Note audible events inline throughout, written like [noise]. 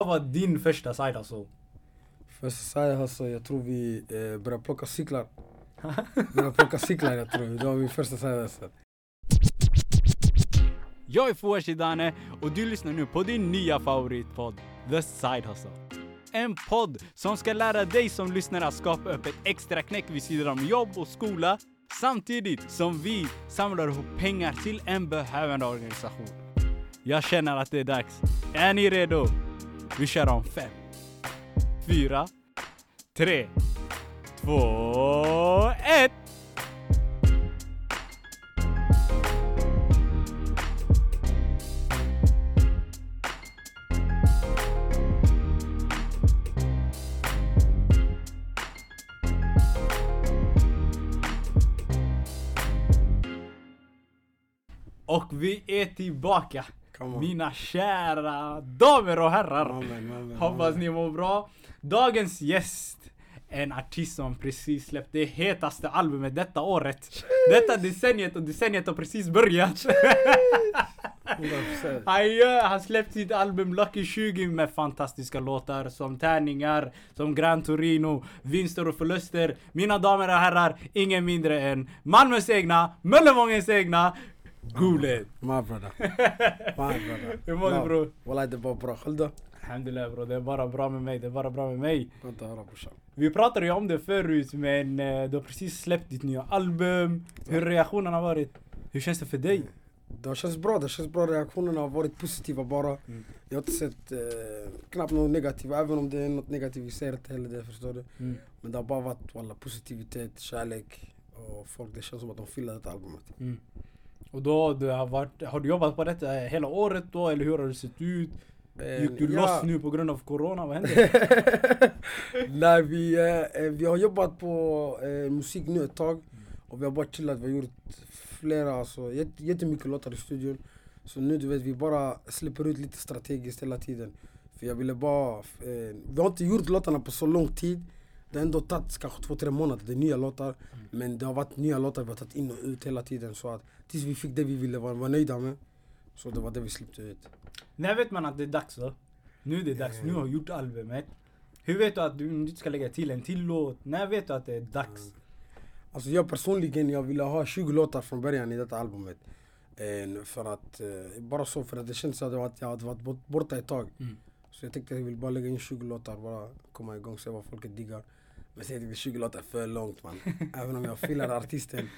Vad var din första side hustle? Första side hustle, jag tror vi eh, började plocka cyklar. [laughs] började plocka cyklar jag tror, det var min första side hustle. Jag är Fouad Shidane och du lyssnar nu på din nya favoritpodd, The Side Hustle. En podd som ska lära dig som lyssnar att skapa upp ett extra knäck vid sidan om jobb och skola samtidigt som vi samlar ihop pengar till en behövande organisation. Jag känner att det är dags. Är ni redo? Vi kör om fem, fyra, tre, två, ett! Och vi är tillbaka! Mina kära damer och herrar! Amen, amen, Hoppas amen. ni mår bra. Dagens gäst, en artist som precis släppt det hetaste albumet detta året. Detta decenniet och decenniet har precis börjat. 100%. [laughs] Han, gör, han släppte sitt album Lucky 20 med fantastiska låtar som Tärningar, som Gran Torino, Vinster och förluster. Mina damer och herrar, ingen mindre än Malmös egna, Möllevångens egna, Gulet. My brother. [laughs] My brother. Hur mår du, bror? Wallah det är bara bra. Själv då? Alhamdulillah bror, det är bara bra med mig, det är bara bra med mig. Skönt att höra brorsan. Vi pratade ju om det förut men eh, du har precis släppt ditt nya album. Hur reaktionerna har varit? Hur känns det för dig? Det känns bra, det känns bra. Reaktionerna har varit positiva bara. Mm. Jag har inte sett eh, knappt något negativt, även om det är något negativt, vi ser inte heller det, förstår du? Mm. Men det har bara varit walla, positivitet, kärlek och folk, det känns som att de gillar detta albumet. Mm. Och då du har, varit, har du jobbat på detta hela året då eller hur har det sett ut? Gick du Eh, ja. loss nu på grund av corona? Vad hände? [laughs] Nej, vi, eh, eh, vi har jobbat på eh, musik nu ett tag och vi har bara chillat. Vi har gjort flera, alltså, jätte- jättemycket låtar i studion. Så nu du vet, vi bara släpper ut lite strategiskt hela tiden. För jag ville bara, eh, vi har inte gjort låtarna på så lång tid. Det har ändå tagit kanske två, tre månader, det är nya låtar. Men det har varit nya låtar vi har tagit in och ut hela tiden. Så att tills vi fick det vi ville vara, vara nöjda med. Så det var det vi släppte ut. När vet man att det är dags då? Nu är det dags, nu har du gjort albumet. Hur vet du att du inte ska lägga till en till låt? När vet du att det är dags? Alltså jag personligen, jag ville ha 20 låtar från början i detta albumet. Eh, för att, eh, bara så för att det kändes som att jag hade varit bort- borta ett tag. Mm. Så jag tänkte jag vill bara lägga in 20 låtar, bara komma igång, se vad folket diggar. Men sen tänkte jag 20 låtar är för långt man. [laughs] Även om jag gillar artisten,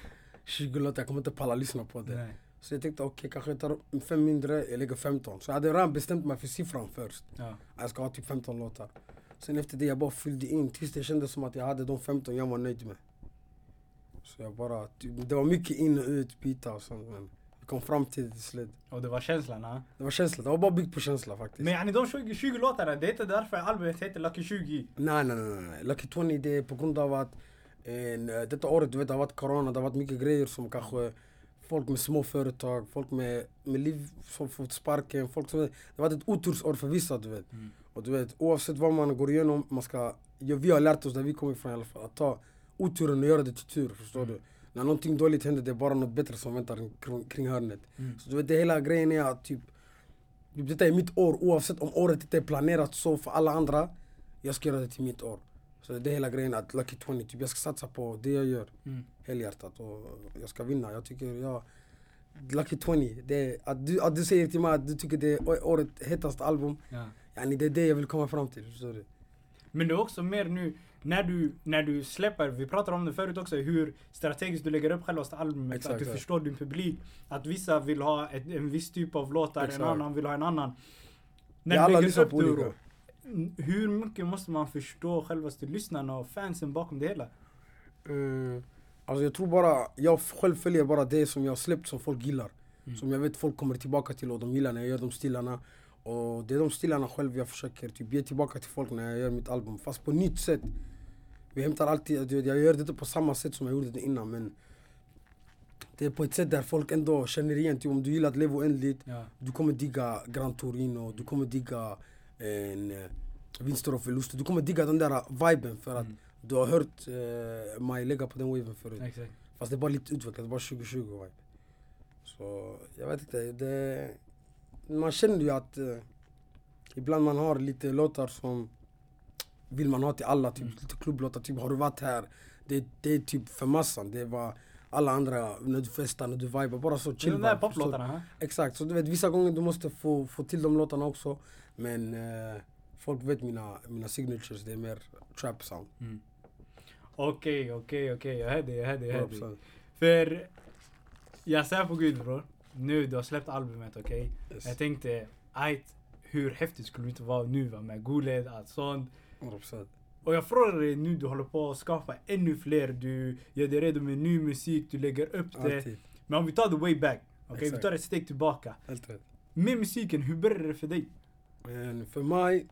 20 låtar, jag kommer inte palla lyssna på det. Nej. Så jag tänkte okej, kanske jag tar fem mindre, jag lägger 15. Så jag hade redan bestämt mig för siffran först. Ja. Jag ska ha typ 15 låtar. Sen efter det jag bara fyllde in tills det kändes som att jag hade de 15 jag var nöjd med. Så jag bara, typ, det var mycket in och ut, bitar och sånt men kom fram till till slut. Och det var känslan ha? Det var känsla, det var bara byggt på känsla faktiskt. Men yani de 20, 20 låtarna, det är inte därför albumet heter Lucky 20. Nej nej nej, nej. Lucky 20 det är på grund av att eh, detta året du vet det har varit corona, det har varit mycket grejer som kanske folk med små företag, folk med, med liv som fått sparken, folk som, det har varit ett otursår för vissa du vet. Mm. Och du vet oavsett vad man går igenom, man ska, ja, vi har lärt oss där vi kommer ifrån i alla fall, att ta oturen och göra det till tur, förstår Mm. du? När någonting dåligt händer det är bara något bättre som väntar kring, hörnet. Mm. Så du vet det hela grejen är att typ, typ detta är mitt år oavsett om året inte är planerat så för alla andra, jag ska göra det till mitt år. Så det är hela grejen att Lucky 20, typ jag ska satsa på det jag gör Mm. helhjärtat och jag ska vinna. Jag tycker jag, Lucky 20, det är, att, du, att du säger till mig att du tycker det är årets hetaste album, Ja. yani det är det jag vill komma fram till, förstår du? Men det är också mer nu, när du, när du släpper, vi pratade om det förut också, hur strategiskt du lägger upp själva albumet. Exakt, att du ja. förstår din publik. Att vissa vill ha ett, en viss typ av låtar, Exakt. en annan vill ha en annan. Vi alla lägger lyssnar upp det Hur mycket måste man förstå självaste lyssnarna och fansen bakom det hela? Mm. Alltså jag tror bara, jag själv följer bara det som jag släppt som folk gillar. Mm. Som jag vet folk kommer tillbaka till och de gillar när jag gör de stilarna. Och det är de stilarna själv jag försöker typ ge tillbaka till folk när jag gör mitt album. Fast på nytt sätt. Vi hämtar alltid, jag gör det inte på samma sätt som jag gjorde det innan men det är på ett sätt där folk ändå känner igen. Typ om du gillar att leva oändligt, Ja. du kommer digga Gran Torino, du kommer digga en, vinster och förluster. Du kommer digga den där viben för att Mm. du har hört eh, mig lägga på den waven förut. Exakt. Fast det är bara lite utvecklat, det är bara 2020 vibe. Så jag vet inte, det, man känner ju att, eh, ibland man har lite låtar som vill man ha till alla, typ Mm. lite klubblåtar, typ har du varit här? Det, det är typ för massan, det var alla andra, när du festar, när du vibar, bara så chill De där poplåtarna. Exakt, så du vet vissa gånger du måste få, få till de låtarna också Men eh, folk vet mina, mina signatures, det är mer trap sound Mm. Okej, okej, okej. Jag hör dig, jag hör dig, jag hör dig. 100%. För jag säger på gud bror. Nu du har släppt albumet okej. Yes. Jag tänkte, ajt, hur häftigt skulle det inte vara nu va, med Guled, allt sånt. 100%. Och jag frågar dig nu, du håller på att skapa ännu fler, du gör dig redo med ny musik, du lägger upp det. Alltid, Men om vi tar the way back, okej? Vi Exakt. tar ett steg tillbaka. helt rätt Med musiken, hur började det för dig? Men för mig,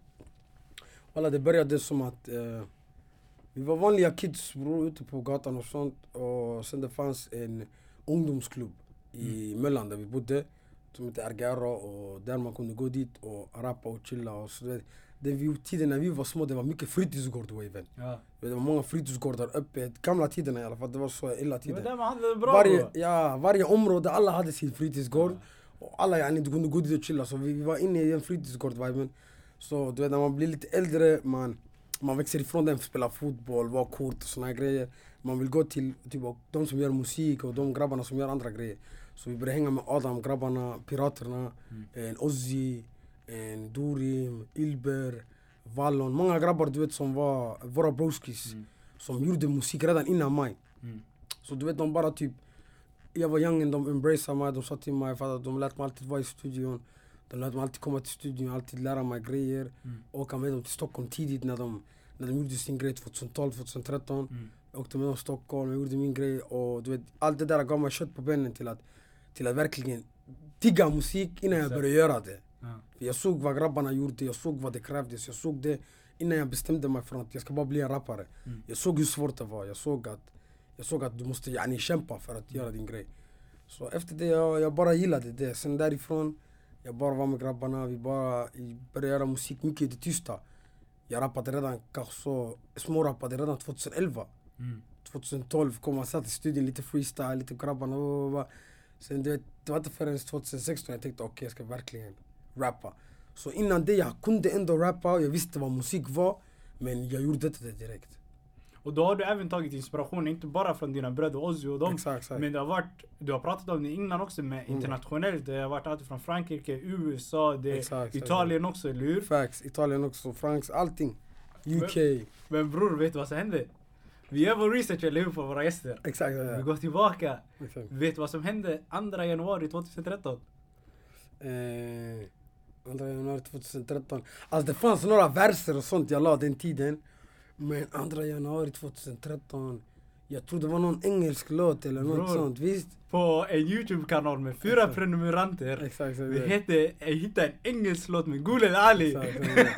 alla det började som att eh, vi var vanliga kids bror, ute på gatan och sånt. Och sen det fanns en ungdomsklubb i Möllan där vi bodde. Som hette Argara och där man kunde gå dit och rappa och chilla och så. Det, vi, tiden när vi var små, det var mycket fritidsgård-waven. Ja. Det var många fritidsgårdar uppe, gamla tiderna i alla fall, det var så illa tider. man hade bra Varje, ja, varje område, alla hade sin fritidsgård. Och alla yani, du kunde gå dit och chilla. Så vi, vi var inne i en fritidsgård-viben. Så du vet när man blir lite äldre, man, man växer ifrån den, spela fotboll, vara kort och såna grejer. Man vill gå till typ, de som gör musik och de grabbarna som gör andra grejer. Så vi började hänga med Adam, grabbarna, Piraterna, en Ozzy, en Dorim, Ilber, Vallon. Många grabbar du vet som var våra broskis. Mm. Som gjorde musik redan innan mig. Mm. Så du vet de bara typ Jag var young, de embraceade mig, de sa till mig för att de lät mig alltid vara i studion De lät mig alltid komma till studion, alltid lära mig grejer Mm. Åka med dem till Stockholm tidigt när de, när de gjorde sin grej 2012, 2013 Mm. Jag åkte med dem till Stockholm, jag gjorde min grej och du vet Allt det där gav mig kött på benen till att, till att verkligen digga musik innan jag började göra det För jag såg vad grabbarna gjorde, jag såg vad det krävdes, jag såg det innan jag bestämde mig för att jag ska bara bli en rappare. Mm. Jag såg hur svårt det var, jag såg att, jag såg att du måste yani, kämpa för att göra din grej. Så efter det, jag, jag bara gillade det. Sen därifrån, jag bara var med grabbarna, vi bara började göra musik mycket i det tysta. Jag rappade redan, kanske så, smårappade redan 2011. Mm. 2012 kom man satt i studion, lite freestyle, lite grabbarna, bla, bla, bla. Sen du vet, det var inte förrän 2016 jag tänkte okej jag ska verkligen rappa. Så innan det, jag kunde ändå rappa och jag visste vad musik var. Men jag gjorde inte det direkt. Och då har du även tagit inspiration, inte bara från dina bröder Ozzy och dem. Exakt, exakt. Men det har varit, du har pratat om det innan också med Mm. internationellt. Det har varit allt från Frankrike, USA, det Exakt, exakt. Italien också, eller hur? Facts, Italien också, Franks, allting. UK. Men bror, vet du vad som hände? Vi gör vår research, eller hur, på våra gäster. Exakt, Vi ja. går tillbaka. exakt. Vet du vad som hände 2 januari 2013? Eh, 2 januari 2013. Alltså det fanns några verser och sånt jag la den tiden. Men 2 januari 2013. Jag tror det var någon engelsk låt eller något Bror. sånt, visst? På en YouTube-kanal med fyra Exakt. prenumeranter. Exakt, exakt. Vi hette, jag hittade en engelsk låt med Guled Ali. Exakt.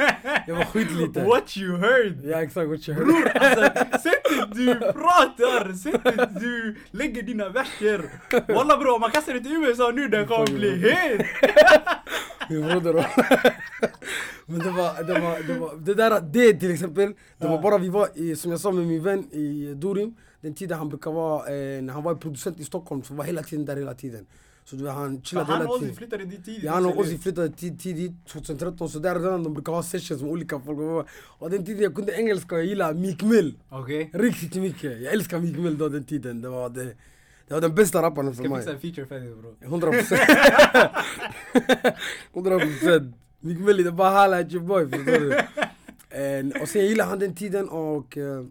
Jag var skitliten. [laughs] What you heard. Ja exakt, what you heard. Bror, alltså [laughs] sättet du pratar, sättet du lägger dina verser. [laughs] Walla bror, man kastar det till USA nu, den kommer bli het. Min broder och Men det var, det var, det var, det där, det till exempel, det var bara vi var i, som jag sa med min vän i Dorim, den tiden han brukar vara, eh, när han var producent i Stockholm, så var hela tiden där hela tiden. Så du vet, han chillade han hela och Ozzy tiden. flyttade dit tidigt. Ja, han och Ozzy flyttade tid- tidigt, 2013, så där redan de brukar ha sessions med olika folk. Och den tiden jag kunde engelska och jag gillade Meek Mill. Riktigt mycket. Jag älskar Meek Mill då den tiden. Det var, det, det var den bästa rapparen för Ska mig. fixa en feature för dig bror. 100 procent. [laughs] 100 procent. Meek Mill, det bara halla at your boy, förstår du? [laughs] Och sen gillade han den tiden och eh,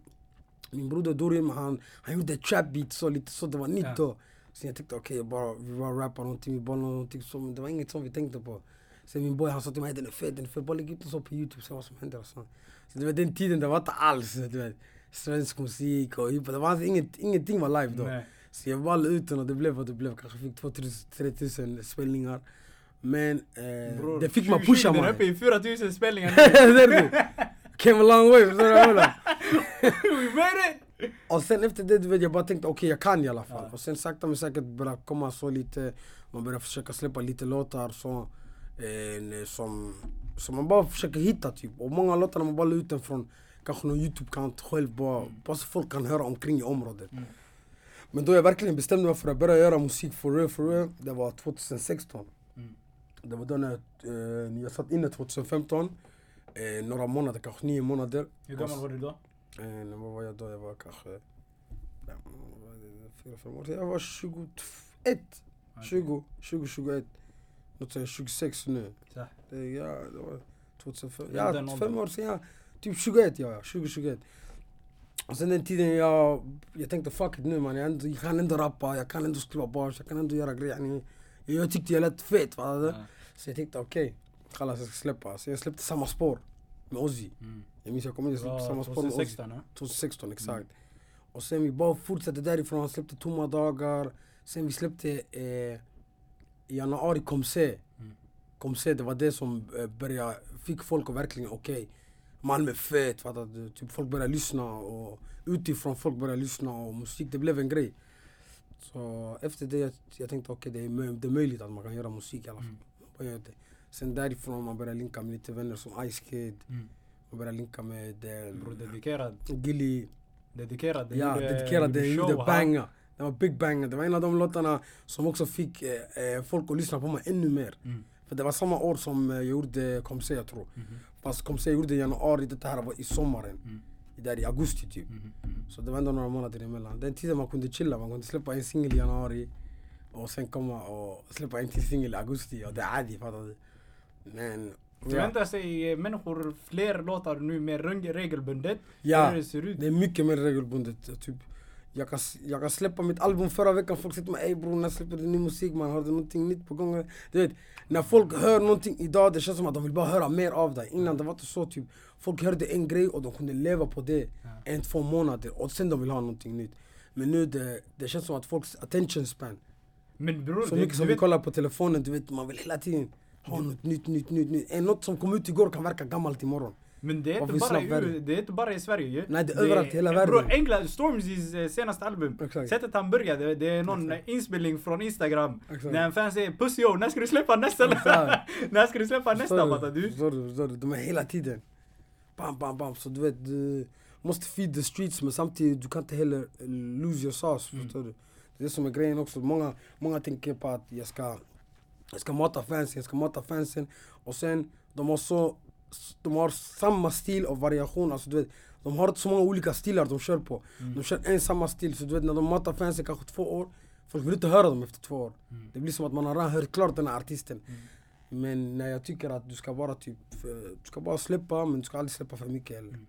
min broder Dorim, han, han gjorde trap beat så lite så, det var nytt då. Så jag tänkte okej, okay, bara, vi bara rappar någonting, vi bollar någonting så, men det var inget som vi tänkte på. Sen min boy han sa till mig den är fet, den är fet, bara lägg ut den så på youtube, se vad som händer och så. Så du vet den tiden, det var inte alls du vet, svensk musik och hiphop, det var inget, ingenting var live då. Nej. Så jag bara la ut den och det blev vad det blev. Kanske fick 2-3 tusen spelningar. Men eh, Bror, det fick man 2020, pusha Den är uppe i 4000 spelningar du? [laughs] Came a long way, förstår du vad? [laughs] We made it! Och sen efter det, du vet, jag bara tänkte okej jag kan i alla fall. Ja. Och sen sakta men säkert började komma så lite, man började försöka släppa lite låtar så, eh, som, som man bara försöker hitta typ. Och många låtar man bara la ut den från kanske någon youtube-kant själv bara, bara så folk kan höra omkring i området. Mm. Men då jag verkligen bestämde mig för att börja göra musik for real, for real, det var 2016. Det var då när eh, jag satt inne 2015. Eh, några månader, kanske nio månader. Hur gammal var du då? Eh, vad var jag då? Jag var kanske... Fyra, fem år. Jag var 21. 20, 20, 21. Något sånt, 26 nu. Ja, det var 2005. Ja, Ja, fem år sedan. Ja. Typ 21, ja. 20, 21. Och sen den tiden jag, jag tänkte fuck it nu man. Jag, ändå, jag kan ändå rappa, jag kan ändå skriva bars, jag kan ändå göra grejer. Yani, Jag tyckte jag lät fet. Va? Så jag tänkte okej, okay, jag ska släppa. Så jag släppte samma spår med Ozzy. Mm. Jag minns jag kom in och Det släppte samma spår med Ozzy. 2016 ja. 2016 exakt. Och sen vi bara fortsatte därifrån, han släppte Tomma dagar. Sen vi släppte eh, i januari Komse. Mm. Komse, det var det som eh, började, fick folk att verkligen okej. Malmö fett, fattar du? Typ folk började lyssna och utifrån folk började lyssna och musik, det blev en grej. Så efter det jag, jag tänkte okej det, är det är möjligt att man kan göra musik i alla fall. Mm. Sen därifrån man började linka med lite vänner som Ice Kid. Mm. Man började linka med eh, Bror dedikerad. Gilly. Dedikerad. Den Ja, gjorde- dedikerad, den gjorde banga. Det var big banger. Det var en av de låtarna som också fick eh, eh, folk att lyssna på mig ännu mer. Mm. För det var samma år som eh, jag gjorde Komse jag tror. Mhm. Fast Komse jag gjorde i januari, det här var i sommaren. Mm. Där i augusti typ. Mhm. Så det var ändå några månader emellan. Den tiden man kunde chilla, man kunde släppa en singel i januari. Och sen komma och släppa en till singel i augusti. Och det är adi, fattar du? Men... Förväntar sig människor fler låtar nu mer reg- regelbundet? Ja. Det ser ut? Det är mycket mer regelbundet. Typ, jag, kan, jag kan släppa mitt album förra veckan, folk säger till mig ey bror när släpper du ny musik man? Har du någonting nytt på gång? Du vet, när folk hör någonting idag det känns som att de vill bara höra mer av dig. Innan det var inte så typ, folk hörde en grej och de kunde leva på det en, två månader och sen de vill ha någonting nytt. Men nu det, det känns som att folks attention span, Men bror, så mycket som vi kollar på telefonen, du vet man vill hela tiden ha något nytt, nytt, nytt, nytt. Något som kom ut igår kan verka gammalt imorgon. Men det är, inte bara i, det är inte bara i Sverige ju. Nej, det är överallt i hela världen. Bro, England, Stormzys eh, senaste album. Exakt. Sättet han började, det är någon Exakt. inspelning från Instagram. Exakt. När en fan säger 'Pussy yo, när ska du släppa nästa?' [laughs] När ska du släppa nästa fattar du? Förstår du? Förstår du? De är hela tiden bam, bam, bam. Så du vet, du måste feed the streets men samtidigt du kan inte heller eh, lose your sauce. Mm. Förstår du? Det är det som är grejen också. Många, många tänker på att jag ska, jag ska mata fansen, jag ska mata fansen. Och sen, de har så, de har samma stil och variation. Alltså, du vet, de har så många olika stilar de kör på. Mm. De kör en samma stil. Så du vet när de matar fansen kanske två år, folk vill inte höra dem efter två år. Mm. Det blir som att man har redan hört klart den här artisten. Mm. Men när jag tycker att du ska bara typ, eh, du ska bara släppa men du ska aldrig släppa för mycket heller. Mm.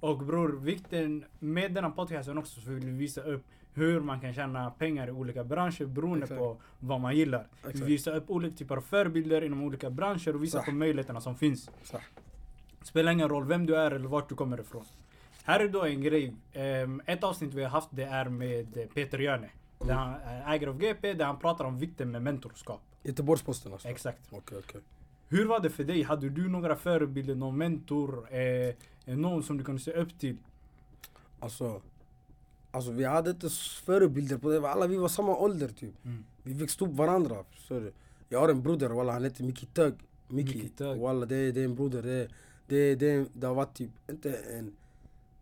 Och bror, vikten med denna podcasten också så vill vi visa upp hur man kan tjäna pengar i olika branscher beroende Exakt. på vad man gillar. Vi Exakt. visar upp olika typer av förebilder inom olika branscher och visar Sah. på möjligheterna som finns. Så. Spelar ingen roll vem du är eller vart du kommer ifrån. Här är då en grej. Ehm, ett avsnitt vi har haft det är med eh, Peter Jöne. Där han är ägare av GP, där han pratar om vikten med mentorskap. Göteborgs-Posten alltså? Exakt. Okej, okej. Hur var det för dig? Hade du några förebilder, någon mentor, eh, någon som du kunde se upp till? Alltså, alltså vi hade inte förebilder på det. Alla vi var samma ålder typ. Mm. Vi växte upp varandra. Förstår du? Jag har en broder, walla, han heter Miki Tög. Miki Miki. Walla, det, det är en broder. Det, det, det, det har varit typ, inte en...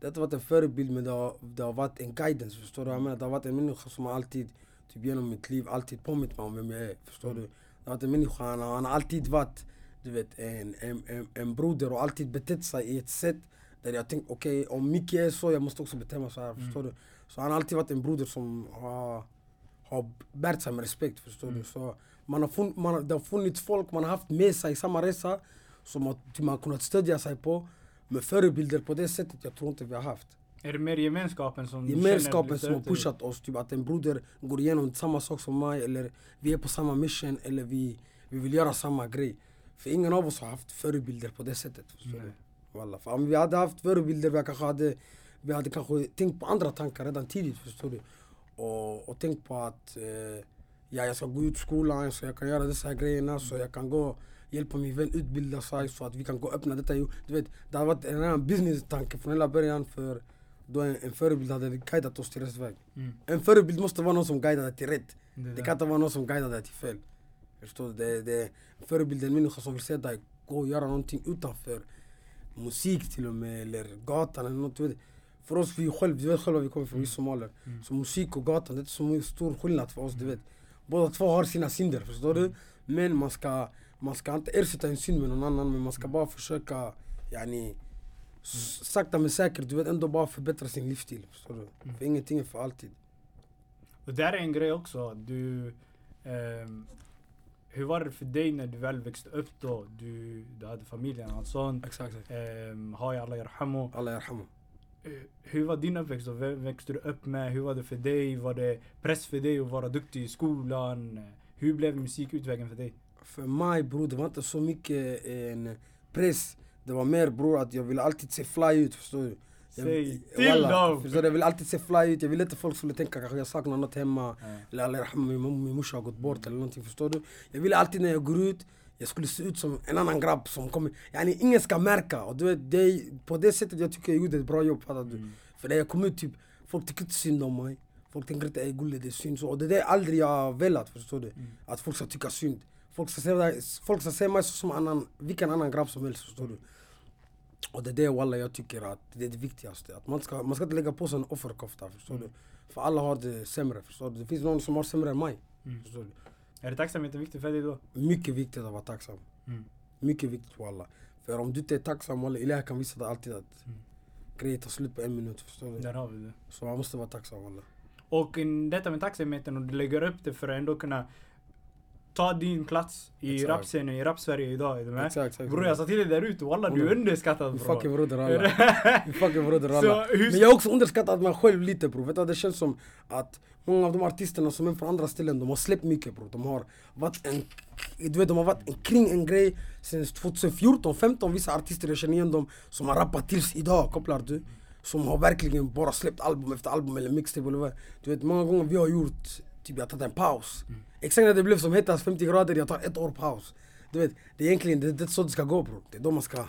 Det har inte varit en förebild men det har, det har varit en guidance. Förstår du jag menar? Det har varit en människa som alltid, typ genom mitt liv, alltid påmint mig om vem jag är. Förstår du? Det har varit en människa, han, han har alltid varit, du vet, en, en, en, en broder och alltid betett sig i ett sätt där jag tänkt okej, om Micke är så, jag måste också bete mig så här. Mm. Förstår du? Så han har alltid varit en broder som har, har bärt sig med respekt. Förstår Mm. du? Så man har fun, man har, det har funnits folk man har haft med sig i samma resa som man, man har kunnat stödja sig på. Men förebilder på det sättet, jag tror inte vi har haft. Är det mer gemenskapen som Gemenskapen som har pushat oss, typ att en broder går igenom samma sak som mig eller vi är på samma mission eller vi, vi vill göra samma grej. För ingen av oss har haft förebilder på det sättet. Förstår du? Walla. För om vi hade haft förebilder, vi kanske hade, vi hade kanske tänkt på andra tankar redan tidigt. Förstår du? Och, och tänkt på att eh, ja, jag ska gå ut skolan, så jag kan göra dessa grejerna, så jag kan gå hjälpa min vän utbilda sig så att vi kan gå och öppna detta. Du vet, det har varit en annan business-tanke från hela början för då en, en förebild hade guidat oss till rätt väg. Mm. En förebild måste vara någon som guidar dig till rätt. Det, Det kan inte vara någon som guidar dig till fel. Förstår du? Det, det, en förebild är en människa som vill se dig gå och göra någonting utanför musik till och med, eller gatan eller något. du vet. För oss, vi själv, vi vet själva vi kommer från, vi somalier. Mm. Så musik och gatan, det är inte så stor skillnad för oss, du vet. Båda två har sina synder, förstår du? Men man ska, man ska inte ersätta en synd med någon annan men man ska bara försöka yani, sakta men säkert, du vet ändå bara förbättra sin livsstil. Förstår du? Mm. För ingenting är för alltid. Och där är en grej också. Du, ehm, hur var det för dig när du väl växte upp då? Du, du hade familjen och sånt. Exakt. exakt. Um, har jag alla yarhamu. Allah yarhamu. Eh, Hur var din uppväxt då? Vem växte du upp med? Hur var det för dig? Var det press för dig att vara duktig i skolan? Eh, Hur blev musikutvägen för dig? För mig bror, det var inte så mycket en press. Det var mer bror att jag ville alltid se fly ut, förstår du? Jag- Säg till dem! Förstår du? Jag ville alltid se fly ut, jag ville inte folk skulle tänka kanske jag saknar något hemma. Ja. Eller min, min morsa har gått bort eller någonting, förstår du? Jag ville alltid när jag går ut, jag skulle se ut som en annan grabb som kommer, yani ingen ska märka. Och du vet, det på det sättet jag tycker jag gjorde ett bra jobb, fattar du? Mm. För när jag kom ut typ, folk tycker inte synd om mig. Folk tänker inte ey gulle det så. Och det är det aldrig jag velat, förstår du? Mm. Att folk ska tycka synd. Folk ska se, folk ska se mig som annan, vilken annan grabb som helst, förstår du? Och det är det walla jag tycker att det är det viktigaste. Att man ska, man ska inte lägga på sig en offerkofta, förstår Mm. du? För alla har det sämre, förstår du? Det finns någon som har sämre än mig, Mm. förstår du? Är det tacksamheten viktig för dig då? Mycket viktigt att vara tacksam. Mm. Mycket viktigt walla. För om du inte är tacksam, walla, Ilahi kan visa dig alltid att Mm. grejer tar slut på en minut, förstår du? Där har vi det. Så man måste vara tacksam walla. Och in detta med tacksamheten och du lägger upp det för att ändå kunna ta din plats i Exakt. rapscenen i rap-Sverige idag. Är du med? Exakt, exakt. Bror jag sa till dig där ute, walla du är underskattad bror. fucking broder [laughs] alla. Fucking broder alla. Men jag har också underskattat mig själv lite bror. Vet du det känns som? Att många av de artisterna som är från andra ställen, de har släppt mycket bror. De har varit en, du vet, de har varit en, kring en grej sen 2014, 15 vissa artister jag känner igen dem som har rappat tills idag, kopplar du? Som har verkligen bara släppt album efter album eller mixtape eller vad. Du vet många gånger vi har gjort, typ jag har tagit en paus. Exakt när det blev som hetast 50 grader, jag tar ett år paus. Du vet, det är egentligen det, det är så det ska gå bror. Det är då man ska,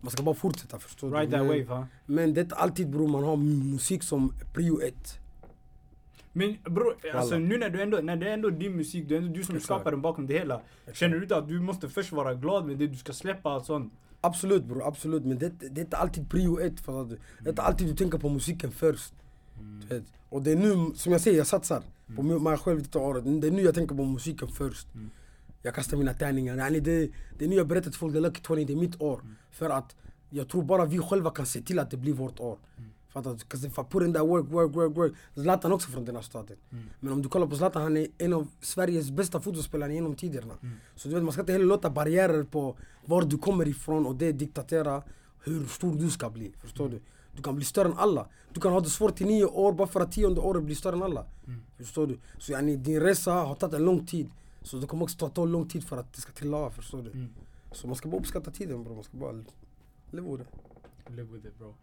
man ska bara fortsätta förstår du? Ride that Men- wave ha. men det är alltid bror man har musik som prio ett. Men bror, alltså nu när du ändå, när det är ändå din musik, det är ändå du som Exakt. skapar den bakom det hela. Exakt. Känner du inte att du måste först vara glad med det du ska släppa och sånt? Absolut bror, absolut. Men det, det är inte alltid prio ett. För att, det är inte alltid du tänker på musiken först. Du vet. Och det är nu, som jag säger, jag satsar på mig själv detta året. Det är nu jag tänker på musiken först. Mm. Jag kastar mina tärningar. Yani det, det är nu jag berättar till folk, är Lucky 20, det är mitt år. För att jag tror bara vi själva kan se till att det blir vårt år. Fattar du? 'Cause if I put in that work, work, work, work. Zlatan också från den här staden. Men om du kollar på Zlatan, han är en av Sveriges bästa fotbollsspelare genom tiderna. Så du vet, man ska inte heller låta barriärer på var du kommer ifrån och det diktatera hur stor du ska bli. Förstår du? Du kan bli större än alla. Du kan ha det svårt i nio år bara för att tionde året blir större än alla. Förstår du? Så yani, din resa har tagit en lång tid. Så det kommer också ta, lång tid för att det ska trilla av, förstår du? Mm. Så man ska bara uppskatta tiden bror, man ska bara leva det. Live with it bro.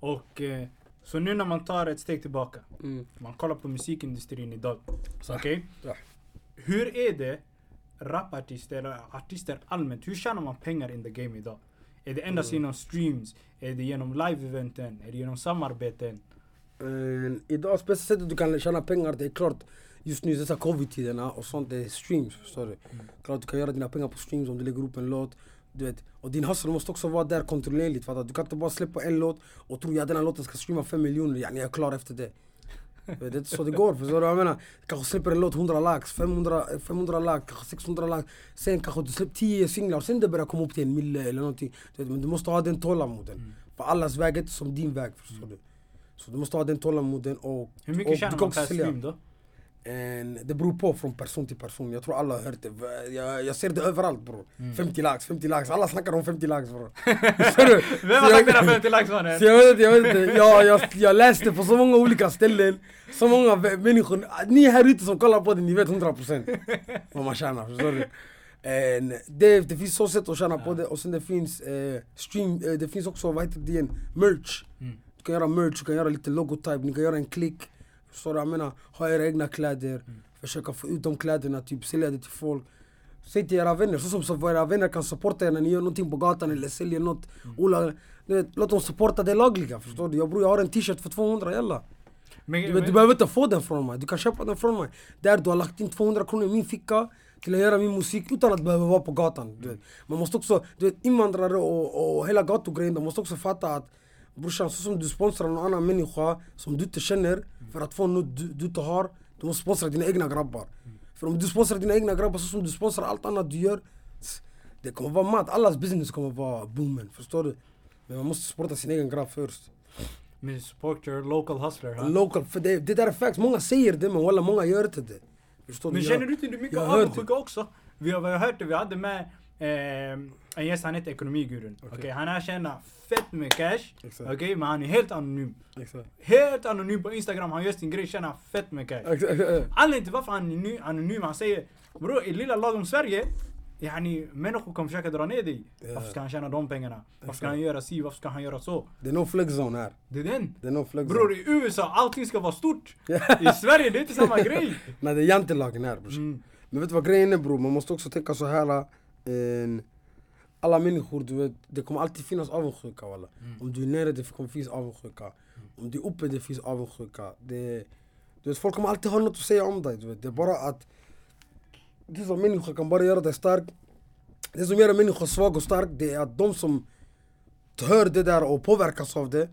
Och eh, så nu när man tar ett steg tillbaka, Mm. man kollar på musikindustrin idag. Okej? Ja. Hur är det rapartister eller artister allmänt, hur tjänar man pengar in the game idag? Är det endast Mm. genom streams? Är det genom live-eventen? Är det genom samarbeten? Eh, idag, bästa sättet du kan tjäna pengar, det är klart just nu i dessa covid-tiderna och sånt, det är streams. Förstår du? Mm. Klart du kan göra dina pengar på streams om du lägger upp en låt. Du vet. Och din hustle måste också vara där kontinuerligt. Fattar? du? Kan inte bara släppa en låt och tro att den här låten ska streama 5 miljoner, yani jag är klar efter det. Det är inte så det går, förstår du vad jag menar? Kanske släpper en låt 100 lax, 500, 500 lax, kanske 600 lax. Sen kanske du släpper 10 singlar, sen det börjar komma upp till en mille eller någonting. Men du måste ha den tålamoden. Mm. För allas väg är inte som din väg, förstår du? Så du måste ha den tålamoden och... Hur mycket och tjänar man per stream då? En, det beror på från person till person. Jag tror alla har hört det. Jag, jag ser det överallt bror. Mm. 50 lax, 50 lax. Alla snackar om 50 lax bror. [laughs] Vem har sagt dina 50 lax mannen? Så jag vet inte, jag vet inte. Jag, jag, jag läste på så många olika ställen. Så många människor. Ni här ute som kollar på det, ni vet 100% vad man tjänar. Förstår du? En, det, det finns så sätt att tjäna på det och sen det finns eh, stream, eh, det finns också vad heter det igen, merch. Mm. Du kan göra merch, du kan göra lite logotype, ni kan göra en klick. Förstår du? Jag menar, ha era egna kläder, försöka få ut de kläderna, typ sälja det till folk. Säg till era vänner, så som så era vänner kan supporta er när ni gör någonting på gatan eller säljer något. Du vet, Låt dem supporta det lagliga, förstår du? Jag bror, jag har en t-shirt för 200, jalla. Men, Du, vet, du men, behöver inte få den från mig, du kan köpa den från mig. Där du har lagt in 200 kronor i min ficka till att göra min musik utan att behöva vara på gatan. Du vet. Man måste också, du vet invandrare och, och hela gatugrejen, de måste också fatta att brorsan, så som du sponsrar någon annan människa som du inte känner för att få något du, du inte har, du måste sponsra dina egna grabbar. För om du sponsrar dina egna grabbar så som du sponsrar allt annat du gör Det kommer vara mat, allas business kommer vara boomen, förstår du? Men man måste supporta sin egen grabb först Men support your local hustler. Ha? Local, för det, det där är facts, många säger det men walla många gör inte det Förstår Men du? känner du inte mycket avundsjuka också? Vi har, vi har hört det, vi hade med eh, en gäst, han heter Ekonomigurun. Okej, Okej. han har tjänat fett med cash. Okej, men han är helt anonym. Exakt. Helt anonym på Instagram, han gör sin grej, tjänar fett med cash. Anledningen till varför han är ny- anonym, han säger Bror, i lilla lagom Sverige Yani, människor kommer försöka dra ner dig. Ja. Varför ska han tjäna de pengarna? Varför ska han göra si? Varför ska han göra så? Det är no flex zone här. Det är den. Det är no flex Bror, i USA, allting ska vara stort. I Sverige, det är inte samma [laughs] grej. Nej det är jantelagen här brorsan. Mm. Men vet du vad grejen är bror? Man måste också tänka så här. Alla människor, du vet, det kommer alltid finnas avundsjuka walla. Mm. Om du är nere, det kommer finnas avundsjuka. Om du är uppe, det finns avundsjuka. Det, du vet, folk kommer alltid ha något att säga om dig. Du vet. Det är bara att det som människa kan bara göra dig stark. Det som gör en människa svag och stark, det är att de som hör det där och påverkas av det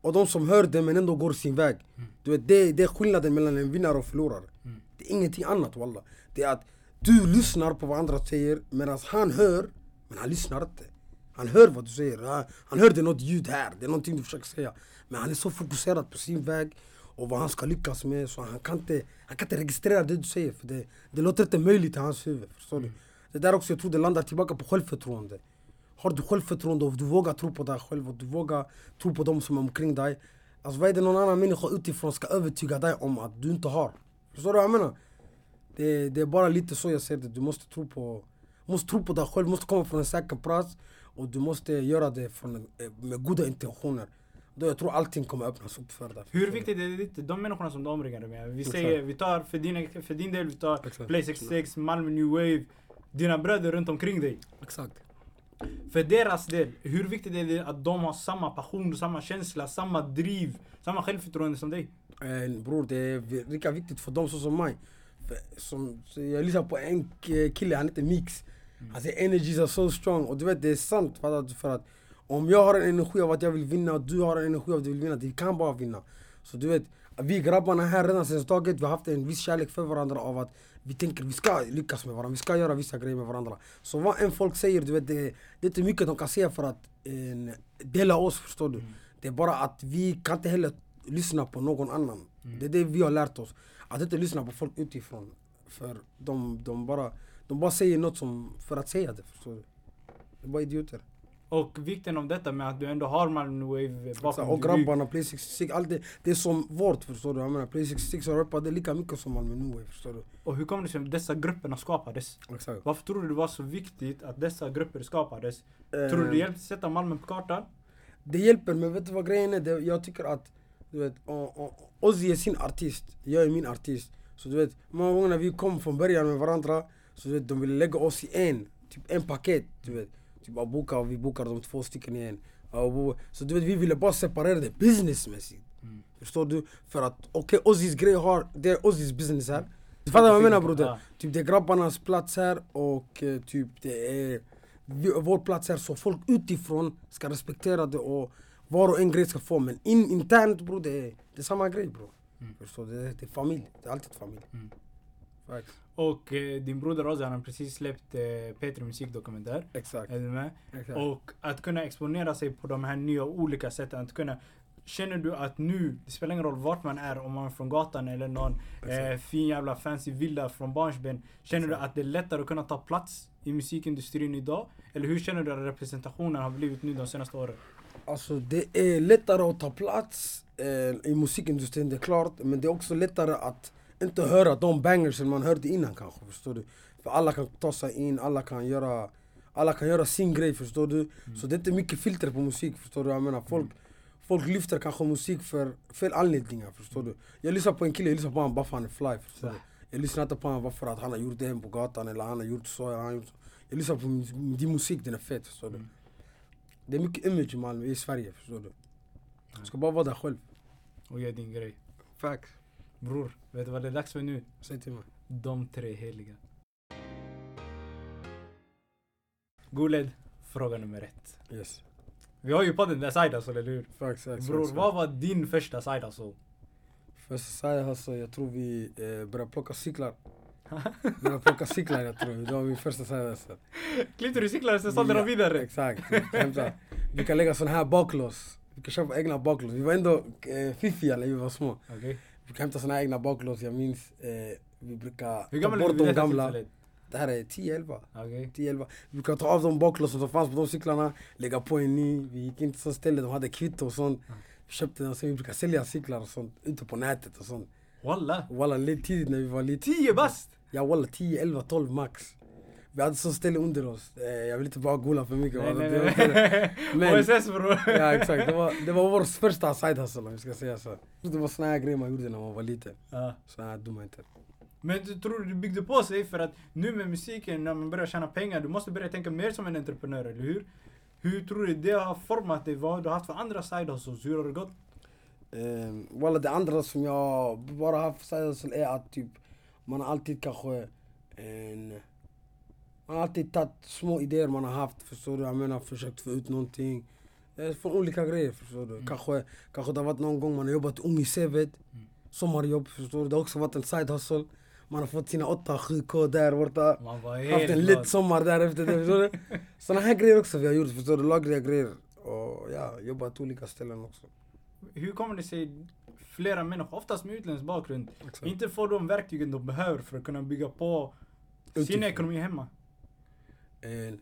och de som hör det men ändå går sin väg. Du vet, det, det är skillnaden mellan en vinnare och förlorare. Mm. Det är ingenting annat walla. Det är att du lyssnar på vad andra säger medan han hör, men han lyssnar inte. Han hör vad du säger. Han, hör det är något ljud här, det är någonting du försöker säga. Men han är så fokuserad på sin väg och vad han ska lyckas med så han kan inte, han kan inte registrera det du säger för det, det låter inte möjligt i hans huvud. Förstår du? Det där också, jag tror det landar tillbaka på självförtroende. Har du självförtroende och du vågar tro på dig själv och du vågar tro på dem som är omkring dig. Alltså vad är det någon annan människa utifrån ska övertyga dig om att du inte har? Förstår du vad jag menar? Det, det är bara lite så jag ser det. Du måste tro på, måste tro på dig själv, måste komma från en säker plats och du måste göra det från, eh, med goda intentioner. Då jag tror allting kommer öppnas upp för dig. Hur viktigt är det, de människorna som du omringar dig med? Vi säger, vi tar för din, för din del, vi tar Exakt. Play 66, Malmö New Wave, dina bröder runt omkring dig. Exakt. För deras del, hur viktigt är det att de har samma passion, samma känsla, samma driv, samma självförtroende som dig? Eh, bror, det är lika viktigt för dem så som mig. Som, jag lyssnar på en kille, han heter Mix. Han säger energies are so strong. Och du vet, det är sant. För att, för att om jag har en energi av att jag vill vinna och du har en energi av att du vill vinna, vi kan bara vinna. Så du vet, vi grabbarna här redan sen startet, vi har haft en viss kärlek för varandra av att vi tänker vi ska lyckas med varandra, vi ska göra vissa grejer med varandra. Så vad en folk säger, du vet, det, det är inte mycket de kan säga för att eh, dela oss, förstår du. Det är bara att vi kan inte heller lyssna på någon annan. Det är det vi har lärt oss. Att inte lyssna på folk utifrån. För de, de, bara, de bara säger något som, för att säga det, förstår du. Det är bara idioter. Och vikten av detta med att du ändå har Malmö Wave bakom och din rygg. grabbarna, Play 66, allt det, det är som vårt förstår du. Jag menar Play 66 och rappar, det är lika mycket som Malmö New Wave, förstår du. Och hur kommer det sig att dessa grupperna skapades? Exakt. Varför tror du det var så viktigt att dessa grupper skapades? Eh, Tror du det hjälpte sätta Malmö på kartan? Det hjälper, men vet du vad grejen är? Det, jag tycker att, du vet, Ozzy är sin artist, jag är min artist. Så du vet, många gånger när vi kom från början med varandra, så du vet, de ville lägga oss i en, typ en paket, du vet. Typ Abuka och vi bokar de två stycken i en. Så du vet, vi ville bara separera det businessmässigt. Mm. Förstår du? För att, okej, Ozzys grej har, det är Ozzys business här. Du fattar vad jag menar broder? Ja. Typ det är grabbarnas plats här och eh, typ det är vi- vår plats här. Så folk utifrån ska respektera det och var och en grej ska få. Men in, internt bror, det är, det är samma grej bror. Mm. Förstår du? Det, är- det är familj. Det är alltid familj. Mm. Facts. Och eh, din broder Ozzy han har precis släppt eh, P3 musikdokumentär. Exakt. Är du med? Exakt. Och att kunna exponera sig på de här nya olika sätten. Att kunna, känner du att nu, det spelar ingen roll vart man är, om man är från gatan eller någon eh, fin jävla fancy villa från barnsben. Känner du Exakt. att det är lättare att kunna ta plats i musikindustrin idag? Eller hur känner du att representationen har blivit nu de senaste åren? Alltså det är lättare att ta plats eh, i musikindustrin, det är klart. Men det är också lättare att inte höra de bangers som man hörde innan kanske, förstår du? För alla kan ta sig in, alla kan göra, alla kan göra sin grej, förstår du? Så det är inte mycket filter på musik, förstår du? Jag menar, folk, folk lyfter kanske musik för fel anledningar, förstår du? Jag lyssnar på en kille, jag lyssnar på honom bara för han är fly, förstår du? Jag lyssnar inte på honom bara för att han har gjort det hem på gatan eller han har gjort så, eller han har gjort så. Jag lyssnar på din musik, den är fet, förstår du? Mm. Det är mycket image i Malmö, i Sverige, förstår du? Du ska bara vara där själv. Och gör din grej. Facts. Bror, vet du vad det är dags för nu? Säg till mig. De tre heliga. Guled, fråga nummer ett. Yes. Vi har ju podden där side hustle, eller hur? Facts, facts. Bror, facts, vad var din första side hustle? Först side hustle, jag tror vi eh, började plocka cyklar Började plocka cyklar jag tror, det var min första sidehustle. Klippte du cyklar och sen sålde dem vidare? Exakt. Vi kan lägga sån här baklås. Vi kan köpa egna baklås. Vi var ändå eh, fiffiga när vi var små. Okej. Vi kan hämta såna här egna baklås, jag minns. Eh, vi brukar Hur ta bort de gamla. Det här är 10-11. Okej. 10-11. Vi brukar ta av de baklåsen som fanns på de cyklarna, lägga på en ny. Vi gick in till sånt ställe, de hade kvitto och sånt. Vi köpte den sen vi brukar sälja cyklar och sånt ute på nätet och sånt. Walla. Walla, tidigt när vi var lite. 10 bast! Ja walla 10, 11, 12 max. Vi hade så ställe under oss. Eh, jag vill inte bara gola för mycket. Nej nej Det inte nej. Men- OSS bror. Ja exakt, det var, det var vår första side hustle om vi ska säga så. Det var såna här grejer man gjorde när man var liten. Ja. Såna här dumheter. Men du tror du byggde på sig för att nu med musiken, när man börjar tjäna pengar, du måste börja tänka mer som en entreprenör, eller hur? Hur tror du det har format dig? Vad du har haft för andra side hustles? Hur har det gått? Um, walla det andra som jag bara haft side hustle är att typ man har alltid kanske en... Man har alltid tagit små idéer man har haft, förstår du? Jag menar försökt få ut någonting. Eh, Från olika grejer förstår du. Mm. Kanske, kanske det har varit någon gång man har jobbat ung i CVt. Sommarjobb förstår du. Det har också varit en side hustle. Man har fått sina 8-7k där borta. Haft en lit sommar där efter det, förstår du? Såna här grejer också vi har gjort, förstår du? Lagliga grejer. Och ja, jobbat på olika ställen också. Hur kommer det sig flera människor, oftast med utländsk bakgrund, Exakt. inte får de verktygen de behöver för att kunna bygga på sin Utifrån. ekonomi hemma? Eh,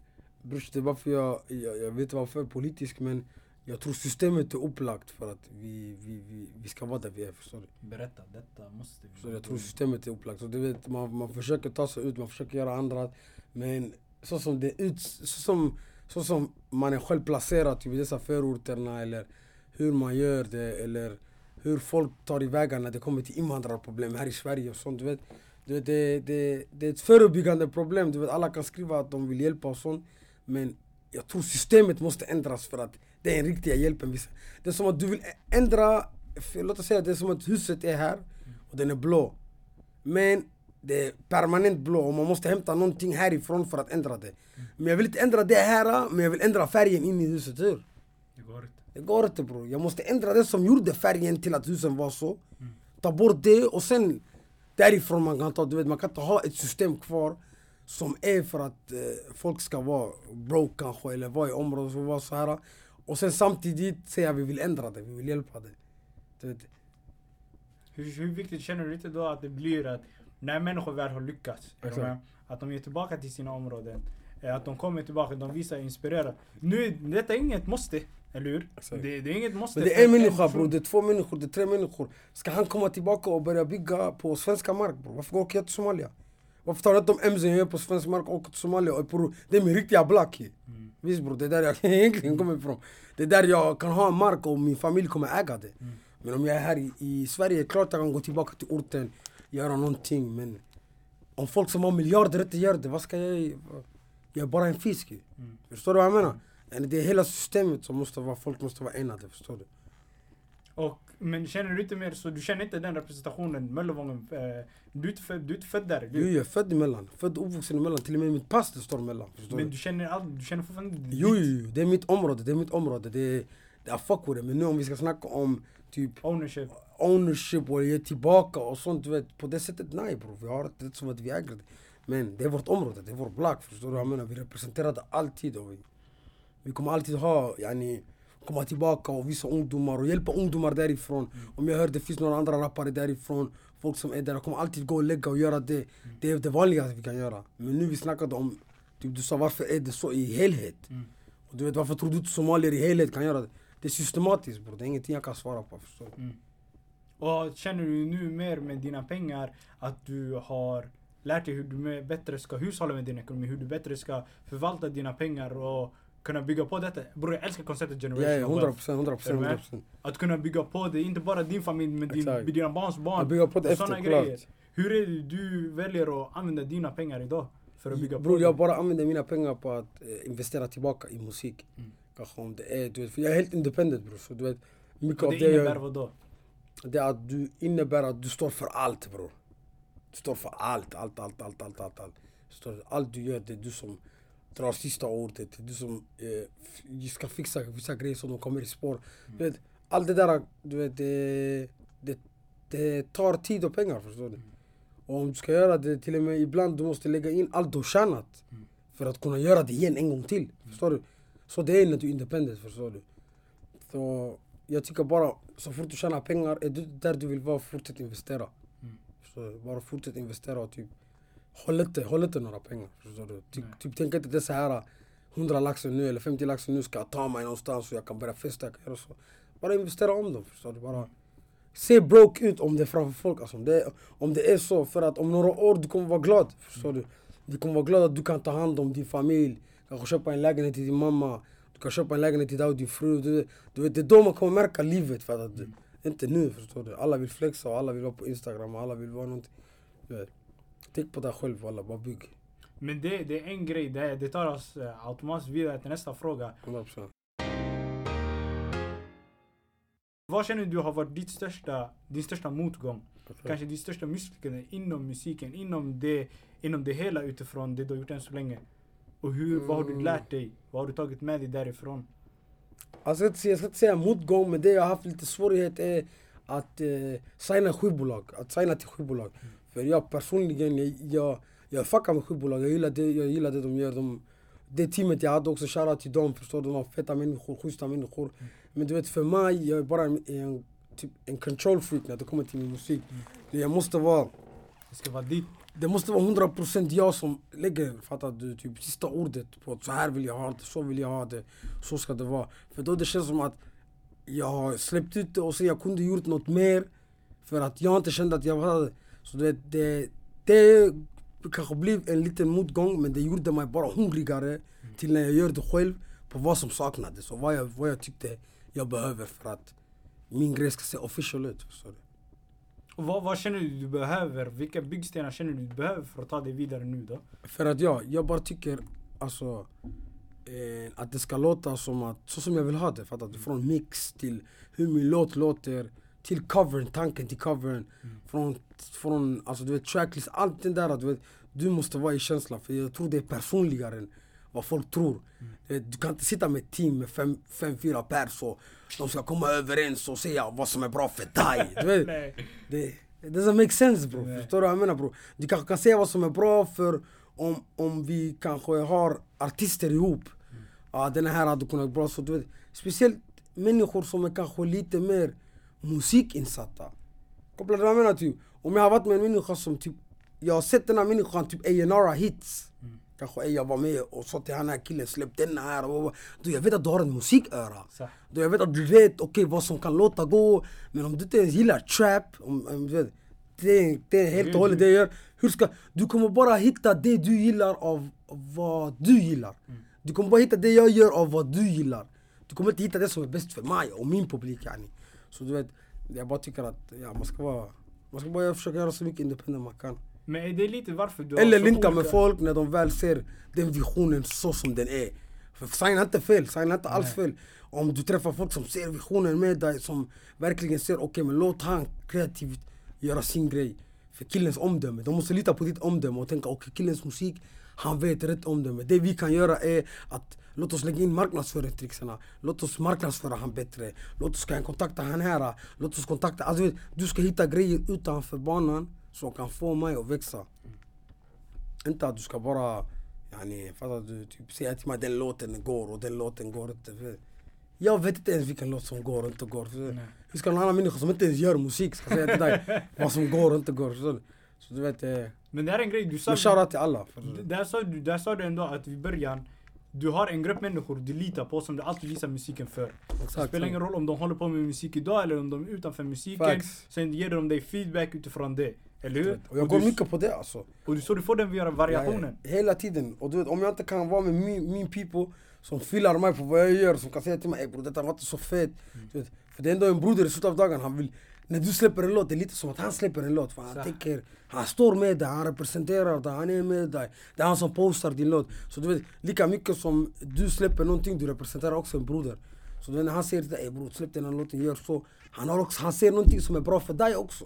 Brors, det är varför jag, jag, jag vet varför politisk men jag tror systemet är upplagt för att vi, vi, vi, vi ska vara där vi är, förstår du? Berätta, detta måste vi. Så jag tror systemet är upplagt. Så du vet, man, man försöker ta sig ut, man försöker göra andra. Men så som det ut, så som, så som man är själv placerad typ, i dessa förorterna eller hur man gör det eller hur folk tar i vägar när det kommer till invandrarproblem här i Sverige och sånt. Du vet, du vet, det, det, det är ett förebyggande problem. Du vet, alla kan skriva att de vill hjälpa och sånt. Men jag tror systemet måste ändras för att det är den riktiga hjälpen. Det är som att du vill ändra, låt oss säga det är som att huset är här och den är blå. Men det är permanent blå och man måste hämta någonting härifrån för att ändra det. Men jag vill inte ändra det här, men jag vill ändra färgen in i huset. Hur? Det går inte. Det går inte bror. Jag måste ändra det som gjorde färgen till att husen var så. Ta bort det och sen därifrån man kan ta, du vet man kan inte ha ett system kvar som är för att eh, folk ska vara broke kanske eller vara i områden som var så här. Och sen samtidigt säga vi vill ändra det, vi vill hjälpa det. Du vet, Hur, hur viktigt känner du inte då att det blir att när människor väl har lyckats, med? att de är tillbaka till sina områden, eh, att de kommer tillbaka, de visar inspirera. Nu, detta är inget måste, eller hur? Exakt. Det, det är inget måste. Men det är en människa bror, det är två människor, det är tre människor. Ska han komma tillbaka och börja bygga på svenska mark bror? Varför åker jag till Somalia? Varför tar jag inte de MZ jag gör på svensk mark och åker till Somalia? Och bror, det är min riktiga blackie. Mm. Visst bror, det är där jag [laughs] egentligen kommer ifrån. Det är där jag kan ha mark och min familj kommer äga det. Mm. Men om jag är här i, i Sverige, klart jag kan gå tillbaka till orten, göra någonting. Men om folk som har miljarder inte gör det, vad ska jag? Jag är bara en fisk. Mm. Förstår du vad jag menar? Det är hela systemet som måste vara, folk måste vara enade, förstår du? Och, men känner du inte mer så, du känner inte den representationen, Möllevången, eh, du, är inte född, du är inte född där, Jo, du, jag är född emellan. Född och uppvuxen emellan. Till och med mitt pass det står emellan. Men du? du känner, all, du känner fortfarande inte Jo, jo, det är mitt område. Det är mitt område. Det är, det är fuck with it. Men nu om vi ska snacka om typ ownership. ownership och ge tillbaka och sånt, du vet. På det sättet, nej bror. Vi har det som att vi äger det. Men det är vårt område, det är vår black. Förstår du vad jag menar? Vi representerar det alltid. Och vi, vi kommer alltid ha, yani, komma tillbaka och visa ungdomar och hjälpa ungdomar därifrån. Om jag hör det finns några andra rappare därifrån, folk som är där, jag kommer alltid gå och lägga och göra det. Det är det vanligaste vi kan göra. Men nu vi snackade om, typ du sa varför är det så i helhet? Mm. Och du vet varför tror du inte somalier i helhet kan göra det? Det är systematiskt bror, det är ingenting jag kan svara på. Förstår du? Mm. Och känner du nu mer med dina pengar att du har lärt dig hur du bättre ska hushålla med din ekonomi, hur du bättre ska förvalta dina pengar och kunna bygga på detta? Bror jag älskar konceptet generation ja, of 100 wealth. procent, 100 Är procent, du med? 100 procent. Att kunna bygga på det, inte bara din familj men din, Exakt. dina barns barn. Att bygga på det efter, klart. grejer. Hur är det du väljer att använda dina pengar idag? För att bygga på Bror det? jag bara använder mina pengar på att eh, investera tillbaka i musik. Mm. Kanske om det är, du vet, för jag är helt independent bror. Så du vet, mycket Och av det det jag innebär gör, vad då? det att du innebär att du står för allt bror. Du står för allt, allt, allt, allt, allt, allt. allt. Allt du gör, det är du som drar sista ordet. Du som eh, ska fixa vissa grejer så de kommer i spår. Du vet, allt det där, du vet, det, det, det tar tid och pengar förstår du. Och om du ska göra det, till och med ibland du måste lägga in allt du tjänat. Mm. För att kunna göra det igen en gång till. Förstår du? Så det är när du är independent, förstår du? Så jag tycker bara, så fort du tjänar pengar, är du där du vill vara, fortsätt investera. Mm. Förstår du? Bara fortsätt investera och typ, håll inte, håll inte några pengar. Förstår du? Ty, typ, tänk inte det så här 100 laxar nu eller 50 laxar nu ska jag ta mig någonstans så jag kan börja festa, jag kan göra så. Bara investera om dem, förstår du? Bara se broke ut om det är framför folk. Alltså, om, det är, om det är så, för att om några år du kommer vara glad. Förstår du? Du kommer vara glad att du kan ta hand om din familj. Kanske köpa en lägenhet till din mamma. Du kan köpa en lägenhet till dig och din fru. Du, du vet, det är då man kommer märka livet. För att, du, Inte nu, förstår du? Alla vill flexa och alla vill vara på Instagram och alla vill vara någonting. Du vet. Tänk på dig själv alla, bara bygg. Men det, det är en grej, det, det tar oss eh, automatiskt vidare till nästa fråga. 100%. Vad känner du har varit ditt största, din största motgång? Kanske ditt största misslyckande inom musiken, inom det, inom det hela utifrån det du har gjort än så länge? Och hur, vad har du Mm. lärt dig? Vad har du tagit med dig därifrån? Alltså, jag, ska inte, jag ska inte säga motgång, men det jag har haft lite svårighet är att eh, signa skivbolag. Att signa till skivbolag. För jag personligen, jag, jag, jag fuckar med skivbolag. Jag gillar det, jag gillar det de gör. De, det teamet jag hade också, shoutout till dem. Förstår du? De var feta människor, schyssta människor. Men du vet, för mig, jag är bara en, en, typ, en control freak när det kommer till min musik. Jag måste vara Det ska vara ditt. det måste vara 100% jag som lägger, fattar du, typ sista ordet på att så här vill jag ha det, så vill jag ha det, så ska det vara. För då det känns som att jag har släppt ut det och sen jag kunde gjort något mer för att jag inte kände att jag hade Så du vet, det, det kanske blev en liten motgång men det gjorde mig bara hungrigare till när jag gör det själv på vad som saknades och vad jag, vad jag tyckte jag behöver för att min grej ska se official ut. Förstår? Och vad, vad känner du du behöver? Vilka byggstenar känner du du behöver för att ta dig vidare nu då? För att jag, jag bara tycker alltså eh, att det ska låta som att, så som jag vill ha det. Fattar du? Från mix till hur min låt låter, till covern, tanken till covern. Från, från alltså du vet tracklist, allt det där. Du, vet, du måste vara i känslan för jag tror det är personligare än vad folk tror. Du, vet, du kan inte sitta med ett team med fem, fem fyra pers och de ska komma överens och säga vad som är bra för dig. [laughs] Du vet, det, it doesn't make sense bro. Nej. Förstår du vad jag menar bro? Du kanske kan säga vad som är bra för om, om vi kanske har artister ihop. Ja den här hade kunnat vara bra så du vet. Speciellt människor som är kanske lite mer musikinsatta. Kopplar du menar typ? Om jag har varit med en människa som typ Jag har sett den här människan typ A&R hits. Kanske ey, jag var med och sa till den här killen släpp den här och, du, Jag vet att du har en musiköra. Då jag vet att du vet okej vad som kan låta gå Men om du inte ens gillar trap, om, om, du vet, det, är- det är helt och hållet det jag gör Hur ska, du kommer bara hitta det du gillar av vad du gillar Du kommer bara hitta det jag gör av vad du gillar Du kommer inte hitta det som är bäst för mig och min publik yani Så du vet, jag bara tycker att ja, man ska vara Man ska bara försöka göra så mycket independent man kan Men är det lite varför du Eller linka med folk när de väl ser den visionen så som den är. För signa inte fel, signa inte alls fel. Om du träffar folk som ser visionen med dig, som verkligen ser okej men låt han kreativt göra sin grej. För killens omdöme, de måste lita på ditt omdöme och tänka okej killens musik, han vet rätt omdöme. Det vi kan göra är att låt oss lägga in marknadsföringstrixarna. Låt oss marknadsföra han bättre. Låt oss kan kontakta han här. Låt oss kontakta, alltså du vet, du ska hitta grejer utanför banan som kan få mig att växa. Inte att du ska bara, yani, fattar du? Typ säga till mig den låten går och den låten går inte. Jag vet inte ens vilken låt som går och inte går. Hur ska någon annan människa som inte ens gör musik ska säga till dig [laughs] vad som går och inte går? Så, så du vet, eh, Men det här är en grej du sa. men shoutout till alla. Där sa, du, där sa du ändå att i början, du har en grupp människor du litar på som du alltid visar musiken för. Det exakt, spelar ingen roll om de håller på med musik idag eller om de är utanför musiken. Facts. Sen ger de dig feedback utifrån det. Eller hur? Och jag går du, mycket på det alltså. och du, så du får den via variationen. Ja. Hela tiden. Och du vet, om jag inte kan vara med min, min people som filar mig på vad jag gör, som kan säga till mig ey bror detta var inte så fett. Du vet, för det är ändå en broder i slutet av dagen, han vill när du släpper en låt, det är lite som att han släpper en låt. För han tänker, han står med dig, han representerar dig, han är med dig. Det är han som postar din låt. Så du vet, lika mycket som du släpper någonting, du representerar också en broder. Så du vet, när han säger till dig, ey bror släpp den här låten, gör så. Han, har också, han ser någonting som är bra för dig också.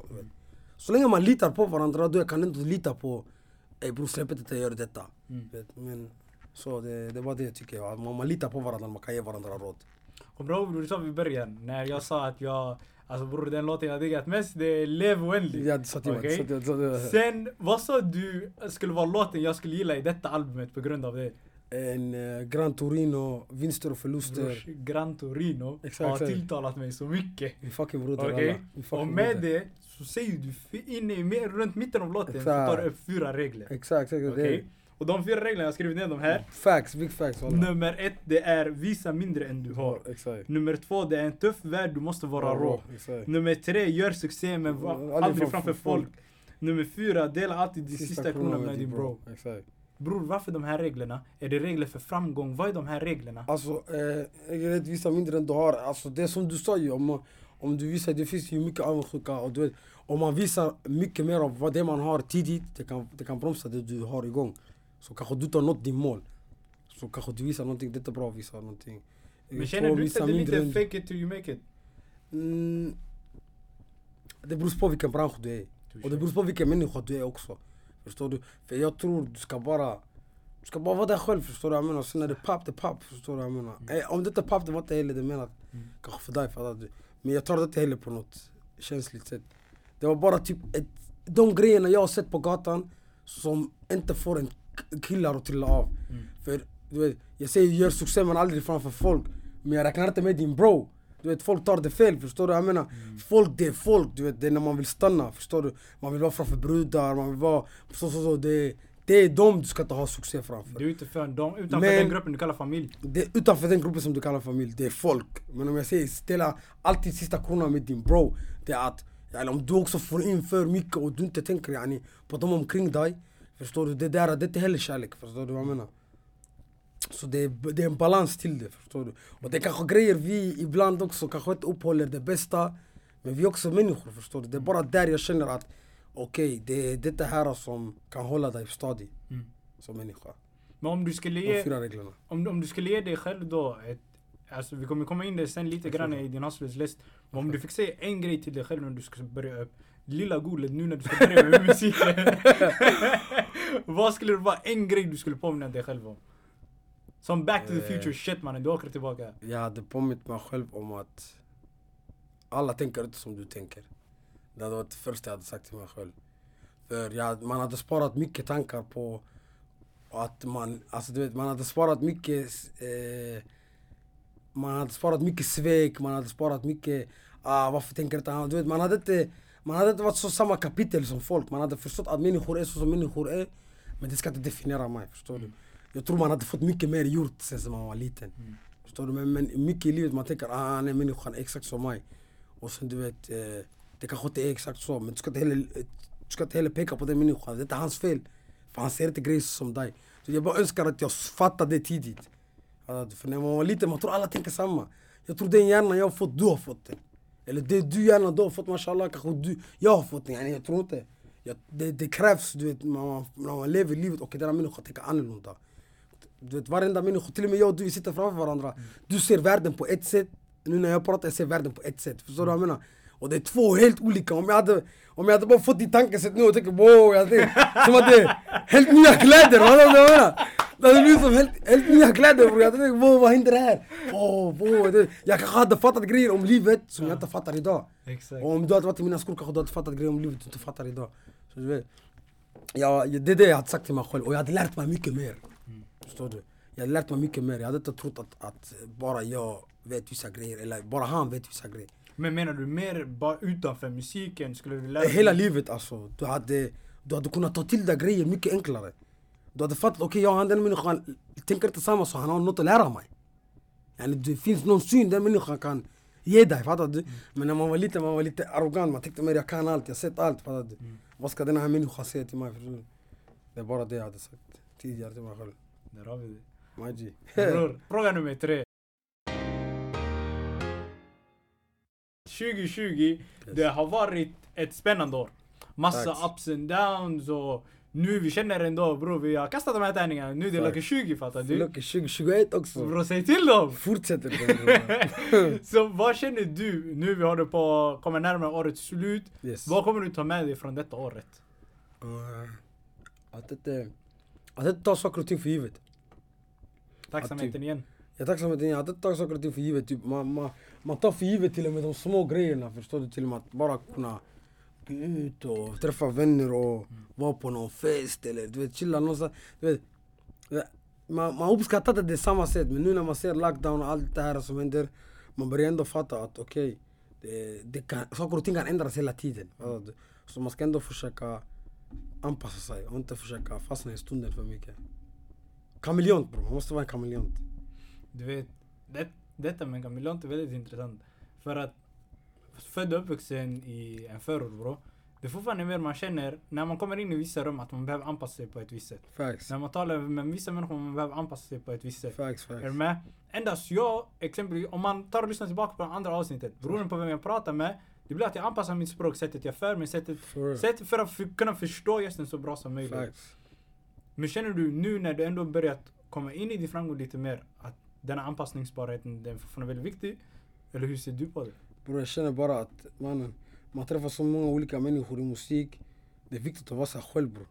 Så länge man litar på varandra, då kan du inte lita på Ey bror släpp inte det, gör detta. Mm. Men så det, det var det tycker jag, man, man litar på varandra, man kan ge varandra råd. Och bra, du sa i början, när jag sa att jag, Alltså bror den låten jag diggat mest det är Lev oändligt. Ja, det sa till det det mig. Sen, vad sa du skulle vara låten jag skulle gilla i detta albumet på grund av det? En uh, Gran Torino, vinster och förluster. Brors, Gran Torino Exakt, har tilltalat mig så mycket. Min fucking broder fucking Och med det så säger du inne i, runt mitten av låten så Exakt. tar du upp fyra regler. Exakt, exakt. det är Okej? Och de fyra reglerna, jag skrivit ner dem här. Facts, big facts walla. Nummer ett, det är visa mindre än du har. Exakt. Nummer två, det är en tuff värld, du måste vara rå. Exakt. Nummer tre, gör succé men var Aldrig aldrig framför framför folk. Nummer fyra, dela alltid din sista krona med din bro. Exakt. Bror, varför de här reglerna? Är det regler för framgång? Vad är de här reglerna? Alltså, eh, jag vet visa mindre än du har. Alltså det som du sa ju, om, man- om du visar, det finns ju mycket avundsjuka och du vet, om man visar mycket mer av vad det man har tidigt, det kan, det kan bromsa det du har igång. Så kanske du har nått din mål. Så kanske du visar någonting, det är inte bra att visa någonting. Men känner du inte det är lite fake it till you make it? Mm, det beror på vilken bransch du är. Och det beror på vilken människa du är också. Förstår du? För jag tror du ska bara du ska bara vara dig själv, förstår du vad jag menar? Sen är det papp, det är papp, förstår du vad jag menar? Eh, om det inte är papp, det var inte heller det menat. Mm. Kanske för dig, fattar du? Men jag tar det inte heller på något känsligt sätt. Det var bara typ ett, de grejerna jag har sett på gatan som inte får en killar att trilla av. Mm. För du vet, jag säger gör succé men aldrig framför folk. Men jag räknar inte med din bro. Du vet, folk tar det fel, förstår du jag menar? Folk det är folk, du vet, det är när man vill stanna, förstår du? Man vill vara framför brudar, man vill vara så så så. Det, det är dem du ska inte ha succé framför. Du är ute för dem, utanför Men- den gruppen du kallar familj. Det är utanför den gruppen som du kallar familj, det är folk. Men om jag säger ställa alltid sista kronan med din bro, det är att yani, om du också får in för mycket och du inte tänker yani, på dem omkring dig, förstår du? Det där det är inte heller kärlek, förstår du vad jag menar? Så det är, det är en balans till det, förstår du? Och det är kanske grejer vi ibland också kanske inte upphåller det bästa, men vi är också människor, förstår du? Det är bara där jag känner att okej, det är det här som kan hålla dig stadig Mm. som människa. Men om du skulle ge, fyra reglerna. om, om du skulle ge dig själv då ett, Alltså vi kommer komma in det sen lite grann i din hustlers. Men om du fick säga en grej till dig själv när du ska börja upp. Lilla Golet nu när du ska börja med musiken. [laughs] [laughs] Vad skulle det vara en grej du skulle påminna dig själv om? Som back to the Eh. future shit mannen, du åker tillbaka. Jag hade påmint mig själv om att alla tänker inte som du tänker. Det hade varit det första jag hade sagt till mig själv. För jag, man hade sparat mycket tankar på att man, alltså du vet, man hade sparat mycket eh, Man hade sparat mycket svek, man hade sparat mycket ah, varför tänker inte han? Du vet, man hade inte man hade inte varit så samma kapitel som folk. Man hade förstått att människor är så som människor är. Men det ska inte definiera mig, förstår du? Jag tror man hade fått mycket mer gjort sen man var liten. Mm. Förstår du? Men, men mycket i livet man tänker ah, han är människan exakt som mig. Och sen du vet, eh, det kanske inte är exakt så. Men du ska inte heller, eh, du ska inte heller peka på den människan. Det är inte hans fel. För han ser inte grejer som dig. Så jag bara önskar att jag fattade det tidigt. För när man var liten, man tror alla tänker samma. Jag tror den hjärnan jag har fått, du har fått den. Eller det du gärna du har fått, mashallah, kanske du, jag har fått den. Jag tror inte. Jag, det, det krävs, du vet, när man, när man lever livet och den här människan tänker annorlunda. Du vet varenda människa, till och med jag och du vi sitter framför varandra. Du ser världen på ett sätt, nu när jag pratar jag ser världen på ett sätt. Förstår du vad jag menar? Och det är två helt olika. Om jag hade, om jag hade bara fått ditt tankesätt nu och tänker wow, jag tänkte, [laughs] som att det är helt nya kläder. Vad jag menar? Det hade blivit som helt, helt nya kläder bror. Jag tänkte wow, vad händer här? Oh, wow, det, jag kanske hade fattat grejer om livet som jag inte fattar idag. Exakt. Och om du hade varit i mina skor kanske du hade fattat grejer om livet du inte fattar idag. Så du vet. Ja, det är det jag hade sagt till mig själv och jag hade lärt mig mycket mer. Förstår du? Jag hade lärt mig mycket mer. Jag hade inte trott att, att bara jag vet vissa grejer eller bara han vet vissa grejer. Men menar du mer bara utanför musiken? Skulle du lära dig? Hela livet alltså. Du hade, du hade kunnat ta till dig grejer mycket enklare. Du hade fattat, okej okay, jag och han den människan tänker inte samma så han har något att lära mig. Yani, det finns någon syn den människan kan ge dig, fattar du? Men när man var liten, man var lite arrogant, man tänkte mer jag kan allt, jag har sett allt, fattar du? Vad ska den här människan säga till mig? Det är bara det jag hade sagt tidigare till mig själv. Där har vi det. Maji. Bror, [laughs] fråga nummer tre. 2020, det har varit ett spännande år. Massa Tack. ups and downs och nu vi känner ändå bror, vi har kastat de här tärningarna. Nu är det Tack. Lucky 20 fattar du? Lucky 2021 också. Bror säg till dem! Fortsätter det. [laughs] Så vad känner du nu vi har det på, kommer närmare årets slut. yes. Vad kommer du ta med dig från detta året? Uh, att inte, att inte ta saker och ting för givet. Tacksamheten igen. Jag är tacksam att inte tagit saker och ting för givet. Typ, man, man, man tar för givet till och med de små grejerna. Förstår du? Till och med att bara kunna ut och träffa vänner och vara på någon fest eller du vet chilla någonstans. Du vet, man, man uppskattade det samma sätt men nu när man ser lockdown och allt det här som händer man börjar ändå fatta att okej, okay, det, det saker och ting kan ändras hela tiden. Alltså, så man ska ändå försöka anpassa sig och inte försöka fastna i stunden för mycket. Kameleont bror, man måste vara en kameleont. Du vet, det, detta med kameleont är väldigt intressant. För att född och uppvuxen i en förort bro. Det är fortfarande mer man känner när man kommer in i vissa rum att man behöver anpassa sig på ett visst sätt. Facts. När man talar med vissa människor man behöver anpassa sig på ett visst sätt. Facts, facts. Är du med? Endast jag, exempelvis om man tar och lyssnar tillbaka på det andra avsnittet. Beroende på vem jag pratar med. Det blir att jag anpassar mitt språk, sättet jag för mig, sättet, For sättet för att för, kunna förstå gästen så bra som möjligt. Facts. Men känner du nu när du ändå börjat komma in i din framgång lite mer att denna anpassningsbarheten den är fortfarande väldigt viktig? Eller hur ser du på det? Bror jag känner bara att mannen, man träffar så många olika människor i musik. Det är viktigt att vara sig själv bror.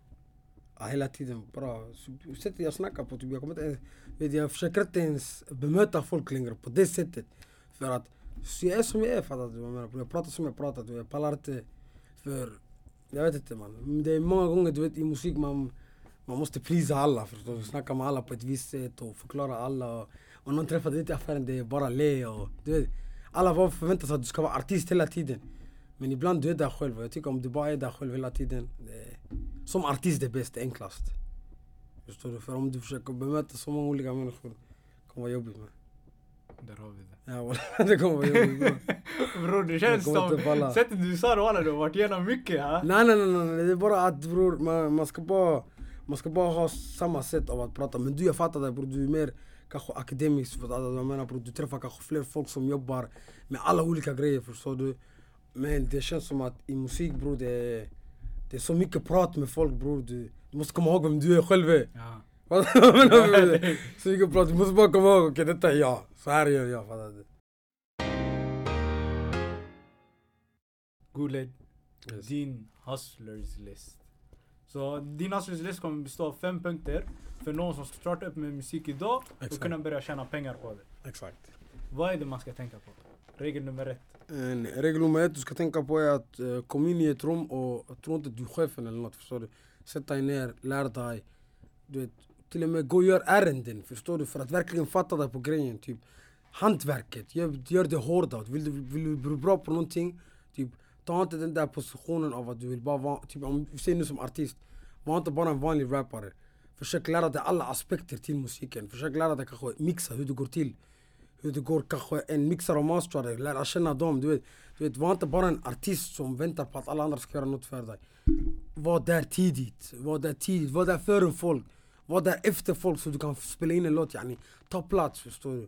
Ja, hela tiden bara, sättet jag snackar på, typ, jag, kommer inte, ens- vet, jag försöker inte ens bemöta folk längre på det sättet. För att så jag är som jag är fattar du vad jag menar? bror. Jag pratar som jag pratar, du, jag pallar inte för, jag vet inte man. Det är många gånger du vet i musik man, man måste prisa alla förstår du. Snacka med alla på ett visst sätt och förklara alla. Och, och någon träffar dig i affären, det är bara le och du vet. Alla bara förväntar sig att du ska vara artist hela tiden. Men ibland du är där själv jag tycker om du bara är där själv hela tiden. Det, som artist är bäst, det är enklast. Förstår du? För om du försöker bemöta så många olika människor, det kommer vara jobbigt man. Där har vi det. Ja, [laughs] det kommer vara jobbigt bro. [laughs] Bror det känns som, sättet du sa det walla du har varit igenom mycket ha? Nej nej nej, nej, nej, det är bara att bror, man, man ska bara man ska bara ha samma sätt av att prata. Men du jag fattar det bror, du är mer kanske akademisk. För att, jag menar bror, du träffar kanske fler folk som jobbar med alla olika grejer förstår du. Men det känns som att i musik bror, det är, det är så mycket prat med folk bror. Du, du måste komma ihåg vem du är själv är. Ja. Så mycket prat, du måste bara komma ihåg, okej detta är jag. Så här gör jag, fattar du? Guled, Yes. din hustlers list. Så din list kommer bestå av fem punkter för någon som ska starta upp med musik idag och Exakt. kunna börja tjäna pengar på det. Exakt. Vad är det man ska tänka på? Regel nummer ett. En regel nummer ett du ska tänka på är att uh, kom in i ett rum och tro inte att du är chefen eller något, förstår du? Sätt dig ner, lär dig. Du vet, till och med gå och gör ärenden, förstår du? För att verkligen fatta dig på grejen. Typ hantverket, gör, gör det hårda. Vill du, vill du bli bra på någonting, typ ta inte den där positionen av att du vill bara vara, typ om vi säger nu som artist, var inte bara en vanlig rappare. Försök lära dig alla aspekter till musiken. Försök lära dig kanske mixa, hur det går till hur det går kanske en mixare och masterare, lära känna dem. Du vet, du vet, var inte bara en artist som väntar på att alla andra ska göra något för dig. Var där tidigt, var där tidigt, var där före folk. Var där efter folk så du kan spela in en låt yani. Ta plats förstår du.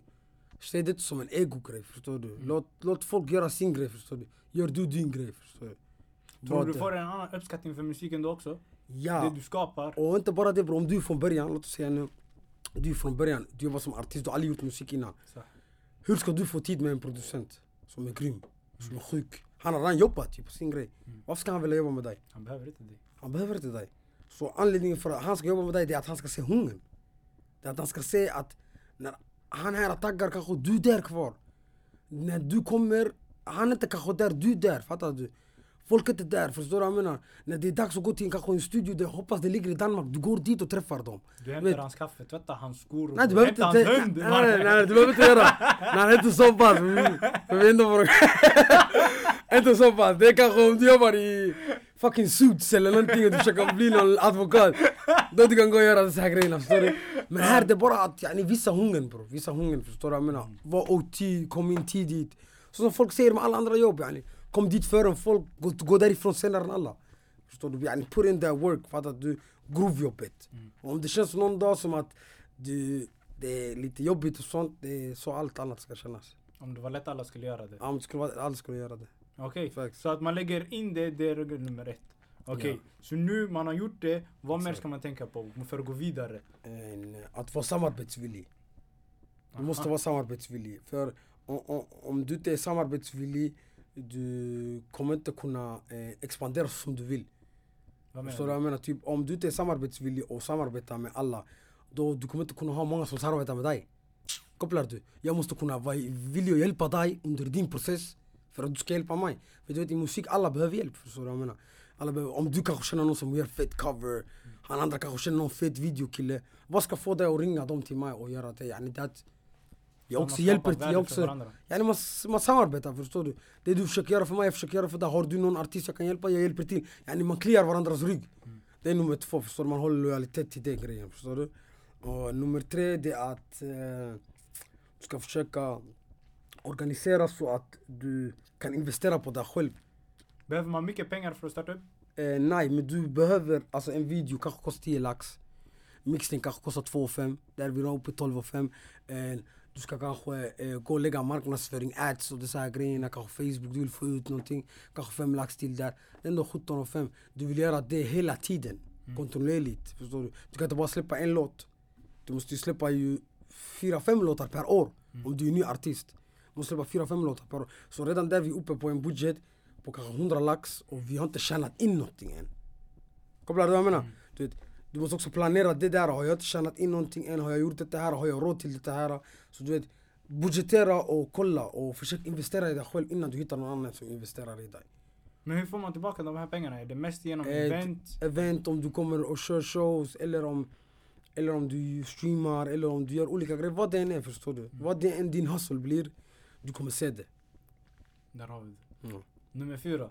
Se det inte som en egogrej förstår du. Låt, låt folk göra sin grej förstår du. Gör du din grej förstår du. Tror du där. får en annan uppskattning för musiken då också? Ja. Det du skapar? Och inte bara det bro, om du är från början, låt oss säga nu. Du är från början, du jobbar som artist, du har aldrig gjort musik innan. Så. Hur ska du få tid med en producent som är grym, som är sjuk? Han har redan jobbat ju på sin grej. Mm. Varför ska han vilja jobba med dig? Han behöver inte det. Han behöver inte dig. Så anledningen för att han ska jobba med dig det är att han ska se hungern. Det är att han ska se att när han här taggar kanske du är där kvar. När du kommer, han är inte kanske där, du är där. Fattar du? Folk är där, förstår du vad jag menar? När det är dags att gå till en, kanske en studio, det hoppas det ligger i Danmark, du går dit och träffar dem. Du hämtar vet- hans kaffe, tvättar hans skor och Nej du hämtar hans hund. nej, nej, nej, du behöver inte göra. Nej, inte så pass. Är ändå på... Inte så pass. Det är kanske om du jobbar i fucking suits eller någonting och du försöker bli någon advokat. Då du kan gå och göra dessa grejerna, förstår du? Men här det är bara att yani, vissa hungern bror. Vissa hungern, förstår du vad jag menar? Var OT, kom in tidigt. Så som folk säger med alla andra jobb yani. Kom dit före folk, gå, gå därifrån senare än alla. Förstår du? Yani, put in that work, fattar du? Grovjobbet. Och om det känns någon dag som att du, det är lite jobbigt och sånt, det är så allt annat ska kännas. Om det var lätt alla skulle göra det. Ja, Om det skulle vara, alla skulle göra det. Okej, Facts. så att man lägger in det, det är regel nummer ett. Okej, Ja. så nu man har gjort det, vad mer ska man tänka på för att gå vidare? En, att vara samarbetsvillig. Du Aha. måste vara samarbetsvillig. För om, om, om du inte är samarbetsvillig, du kommer inte kunna eh, expandera som du vill. Vad Förstår du menar vad jag menar? Typ, om du inte är samarbetsvillig och samarbetar med alla, då du kommer inte kunna ha många som samarbetar med dig. Kopplar du? Jag måste kunna vara villig att hjälpa dig under din process för att du ska hjälpa mig. För du vet i musik, alla behöver hjälp. Förstår du vad jag menar? Alla behöver, om du kanske känner någon som gör fet cover, han andra kanske känner någon fet videokille. Vad ska få dig att ringa dem till mig och göra det? Yani det jag också hjälper till, jag också, yani man, man samarbetar förstår du. Det du försöker göra för mig, jag försöker göra för dig. Har du någon artist jag kan hjälpa, jag hjälper till. Yani man kliar varandras rygg. Det är nummer två, förstår du? Man håller lojalitet till den grejen, förstår du? Och nummer tre, det är att eh, du ska försöka organisera så att du kan investera på dig själv. Behöver man mycket pengar för att starta upp? Eh, nej, men du behöver, alltså en video kanske kostar 10 lax. Mixning kanske kostar 2 5. Där är vi uppe i 12 5. Eh, du ska kanske eh, gå och lägga marknadsföring, ads och dessa här grejerna. Kanske Facebook, du vill få ut någonting. Kanske 5 lax till där. Är ändå 17 5. Du vill göra det hela tiden. Kontinuerligt. Förstår du? Du kan inte bara släppa en låt. Du måste ju släppa ju 4-5 låtar per år. Om du är ny artist. Du måste släppa 4-5 låtar per år. Så redan där är vi uppe på en budget på kanske 100 lax och vi har inte tjänat in någonting än. Kopplar du vad jag menar? Du, vet, du måste också planera det där. Har jag inte tjänat in någonting än? Har jag gjort det här? Har jag råd till det här? Så du vet, budgetera och kolla och försök investera i dig själv innan du hittar någon annan som investerar i dig. Men hur får man tillbaka de här pengarna? Är det mest genom Eh, event? Event, om du kommer och kör shows eller om, eller om du streamar eller om du gör olika grejer. Vad det än är förstår du. Vad det än din hustle blir, du kommer se det. Där har vi det. Mm. Nummer fyra.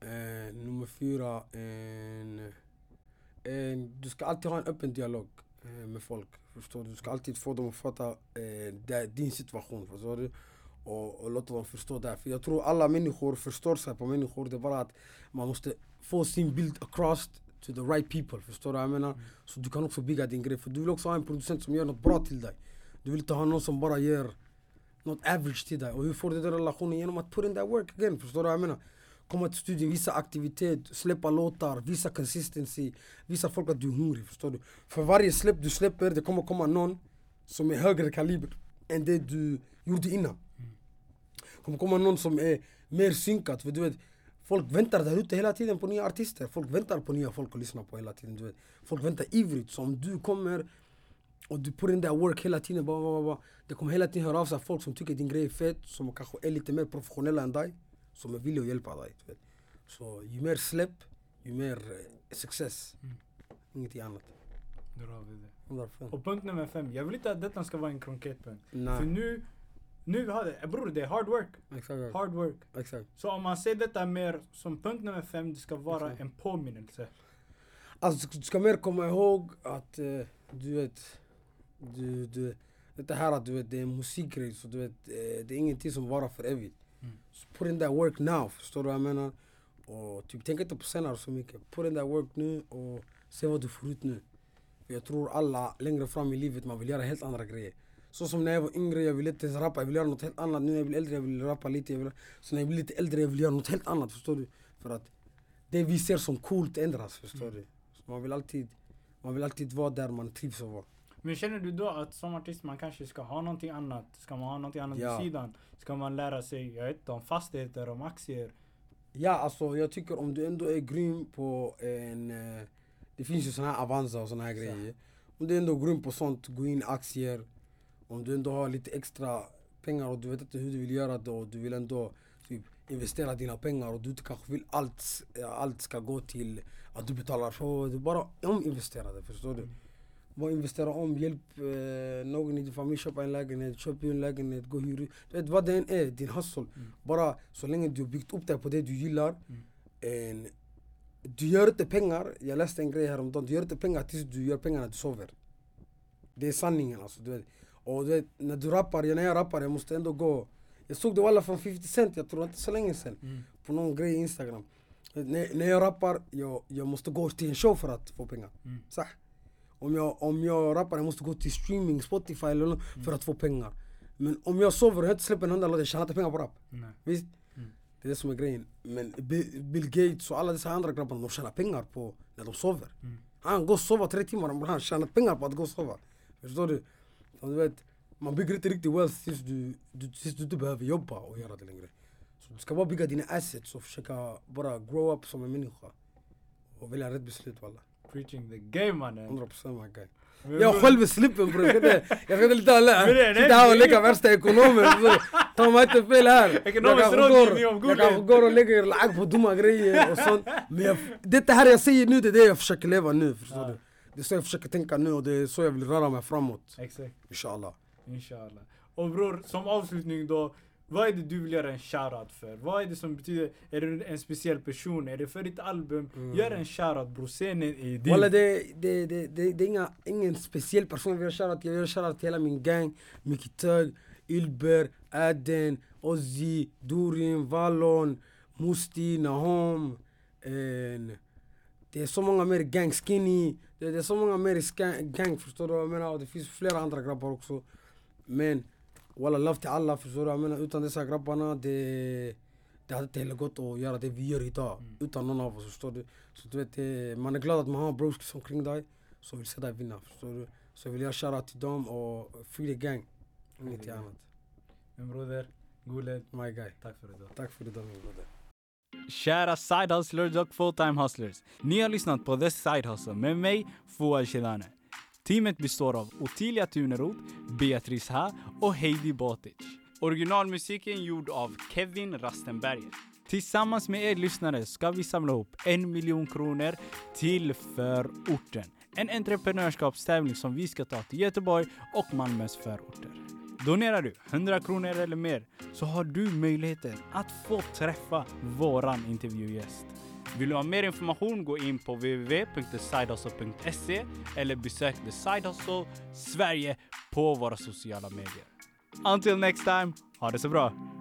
Eh, nummer fyra, en, du ska alltid ha en öppen dialog eh, med folk. Förstår du? Du ska alltid få dem att fatta eh, din situation. Förstår du? Och, och låta dem förstå det. För jag tror alla människor förstår sig på människor. Det är bara att man måste få sin bild across to the right people. Förstår du vad jag menar? Så du kan också bygga din grej. För du vill också ha en producent som gör något bra till dig. Du vill inte ha någon som bara gör något average till dig. Och hur får du den relationen? Genom att put in that work again. Förstår du vad jag menar? Komma till studion, visa aktivitet, släppa låtar, visa consistency, visa folk att du är hungrig. Förstår du? För varje släpp du släpper, det kommer komma någon som är högre kaliber än det du gjorde innan. Det kommer komma någon som är mer synkat. För du vet, folk väntar där ute hela tiden på nya artister. Folk väntar på nya folk att lyssna på hela tiden. Du vet. Folk väntar ivrigt. Så om du kommer och du put in that work hela tiden, blah, blah, blah. det kommer hela tiden höra av sig folk som tycker din grej är fet, som kanske är lite mer professionella än dig, som är villiga att hjälpa dig. Vet. Så ju mer släpp, ju mer eh, success. Mm. Ingenting annat. Där har vi det. 100%. Och punkt nummer fem. Jag vill inte att detta ska vara en kronketpunkt. För Nej, nu, nu har det, bror det är hard work. exakt. Hard work. exakt. Så om man ser detta mer som punkt nummer fem, det ska vara Exakt. en påminnelse. Alltså du ska mer komma ihåg att eh, du vet, du, du, det här att du vet, det är musikgrej så du vet, eh, det är ingenting som varar för evigt. Mm. Put in that work now, förstår du vad jag menar? Och typ, tänk inte på senare så mycket. Put in that work nu och se vad du får ut nu. För jag tror alla längre fram i livet, man vill göra helt andra grejer. Så som när jag var yngre, jag ville inte ens rappa, jag vill göra något helt annat. Nu när jag blir äldre, jag vill rappa lite. Jag vill, så när jag blir lite äldre, jag vill göra något helt annat, förstår du? För att det vi ser som coolt ändras, förstår Mm. du? Så man vill alltid, man vill alltid vara där man trivs att vara. Men känner du då att som artist man kanske ska ha någonting annat? Ska man ha någonting annat Ja. vid sidan? Ska man lära sig, jag vet inte, om fastigheter, om aktier? Ja, alltså jag tycker om du ändå är grym på en... Eh, det finns ju såna här Avanza och såna här grejer. Om du ändå är grym på sånt, gå in i aktier. Om du ändå har lite extra pengar och du vet inte hur du vill göra det och du vill ändå typ, investera dina pengar och du inte kanske vill allt, allt ska gå till att du betalar för. Du bara ominvestera det, förstår du? Bara investera om, hjälp eh, någon i din familj köpa en lägenhet, köp en lägenhet, gå och hyr ut. Du vet vad det än är, din hustle. Mm. Bara så länge du har byggt upp dig på det du gillar. Mm. En, du gör inte pengar, jag läste en grej häromdagen, du gör inte pengar tills du gör pengar när du sover. Det är sanningen alltså. Du vet. Och du vet, när du rappar, när jag rappar, jag måste ändå gå. Jag såg det alla från 50 Cent, jag tror inte så länge sedan. Mm. På någon grej i Instagram. När, när jag rappar, jag, jag måste gå till en show för att få pengar. Mm. Sah. Om jag, om jag rappar, jag måste gå till streaming, Spotify eller något för att få pengar. Men om jag sover och jag inte släpper en enda låt, jag tjänar inte pengar på rap. Nej. Visst? Mm. Det är det som är grejen. Men Bi- Bill Gates och alla dessa andra grabbarna, de tjänar pengar på när de sover. Mm. Han går och sover tre timmar, han tjänar pengar på att gå och sova. Förstår du? Så du vet, man bygger inte riktigt wealth tills du, du, tills du inte behöver jobba och göra det längre. Så du ska bara bygga dina assets och försöka bara grow up som en människa. Och välja rätt beslut walla. Preaching the game mannen. 100% my guy. Men Jag själv slippen bror, jag ska inte, alla, sitta här och leka värsta ekonomen. Ta mig inte fel här. Jag kanske går, och lägger lag på dumma grejer och sånt. Men det här jag säger nu, det är det jag försöker leva nu, förstår du? Det är så jag försöker tänka nu och det är så jag vill röra mig framåt. Exakt, Inshallah. inshallah. Och bror, som avslutning då. Vad är det du vill göra en shoutout för? Vad är det som betyder, är det en speciell person? Är det för ditt album? Gör en shoutout bror, scenen är din. Walla det, det, det, det, det är inga, ingen speciell person jag vill göra shoutout Jag vill göra shoutout till hela min gang Micke Tugg, Ilber, Aden, Ozzy, Durin, Vallon, Musti, Nahom en, Det är så många mer gang, Skinny Det, det är så många mer gang förstår du vad jag menar? Och det finns flera andra grabbar också Men Walla love till alla förstår du vad jag menar? Utan dessa grabbarna det det hade inte heller gått att göra det vi gör idag utan någon av oss, förstår du? Så du vet, man är glad att man har broskis omkring dig som vill se dig vinna, förstår du? Så jag vill göra shoutout till dem och free the gang, inget annat. Men broder, Guled, My guy. tack för idag. Tack för idag min broder. Kära side hustlers och full-time hustlers. Ni har lyssnat på The Side Hustle med mig, Fouad Shedane. Teamet består av Ottilia Tuneroth, Beatrice Ha och Heidi Botic. Originalmusiken gjord av Kevin Rastenberger. Tillsammans med er lyssnare ska vi samla ihop en miljon kronor till förorten. En entreprenörskapstävling som vi ska ta till Göteborg och Malmös förorter. Donerar du 100 kronor eller mer så har du möjligheten att få träffa våran intervjugäst. Vill du ha mer information gå in på www.thesidehustle.se eller besök The Side Hustle Sverige på våra sociala medier. Until next time, ha det så bra!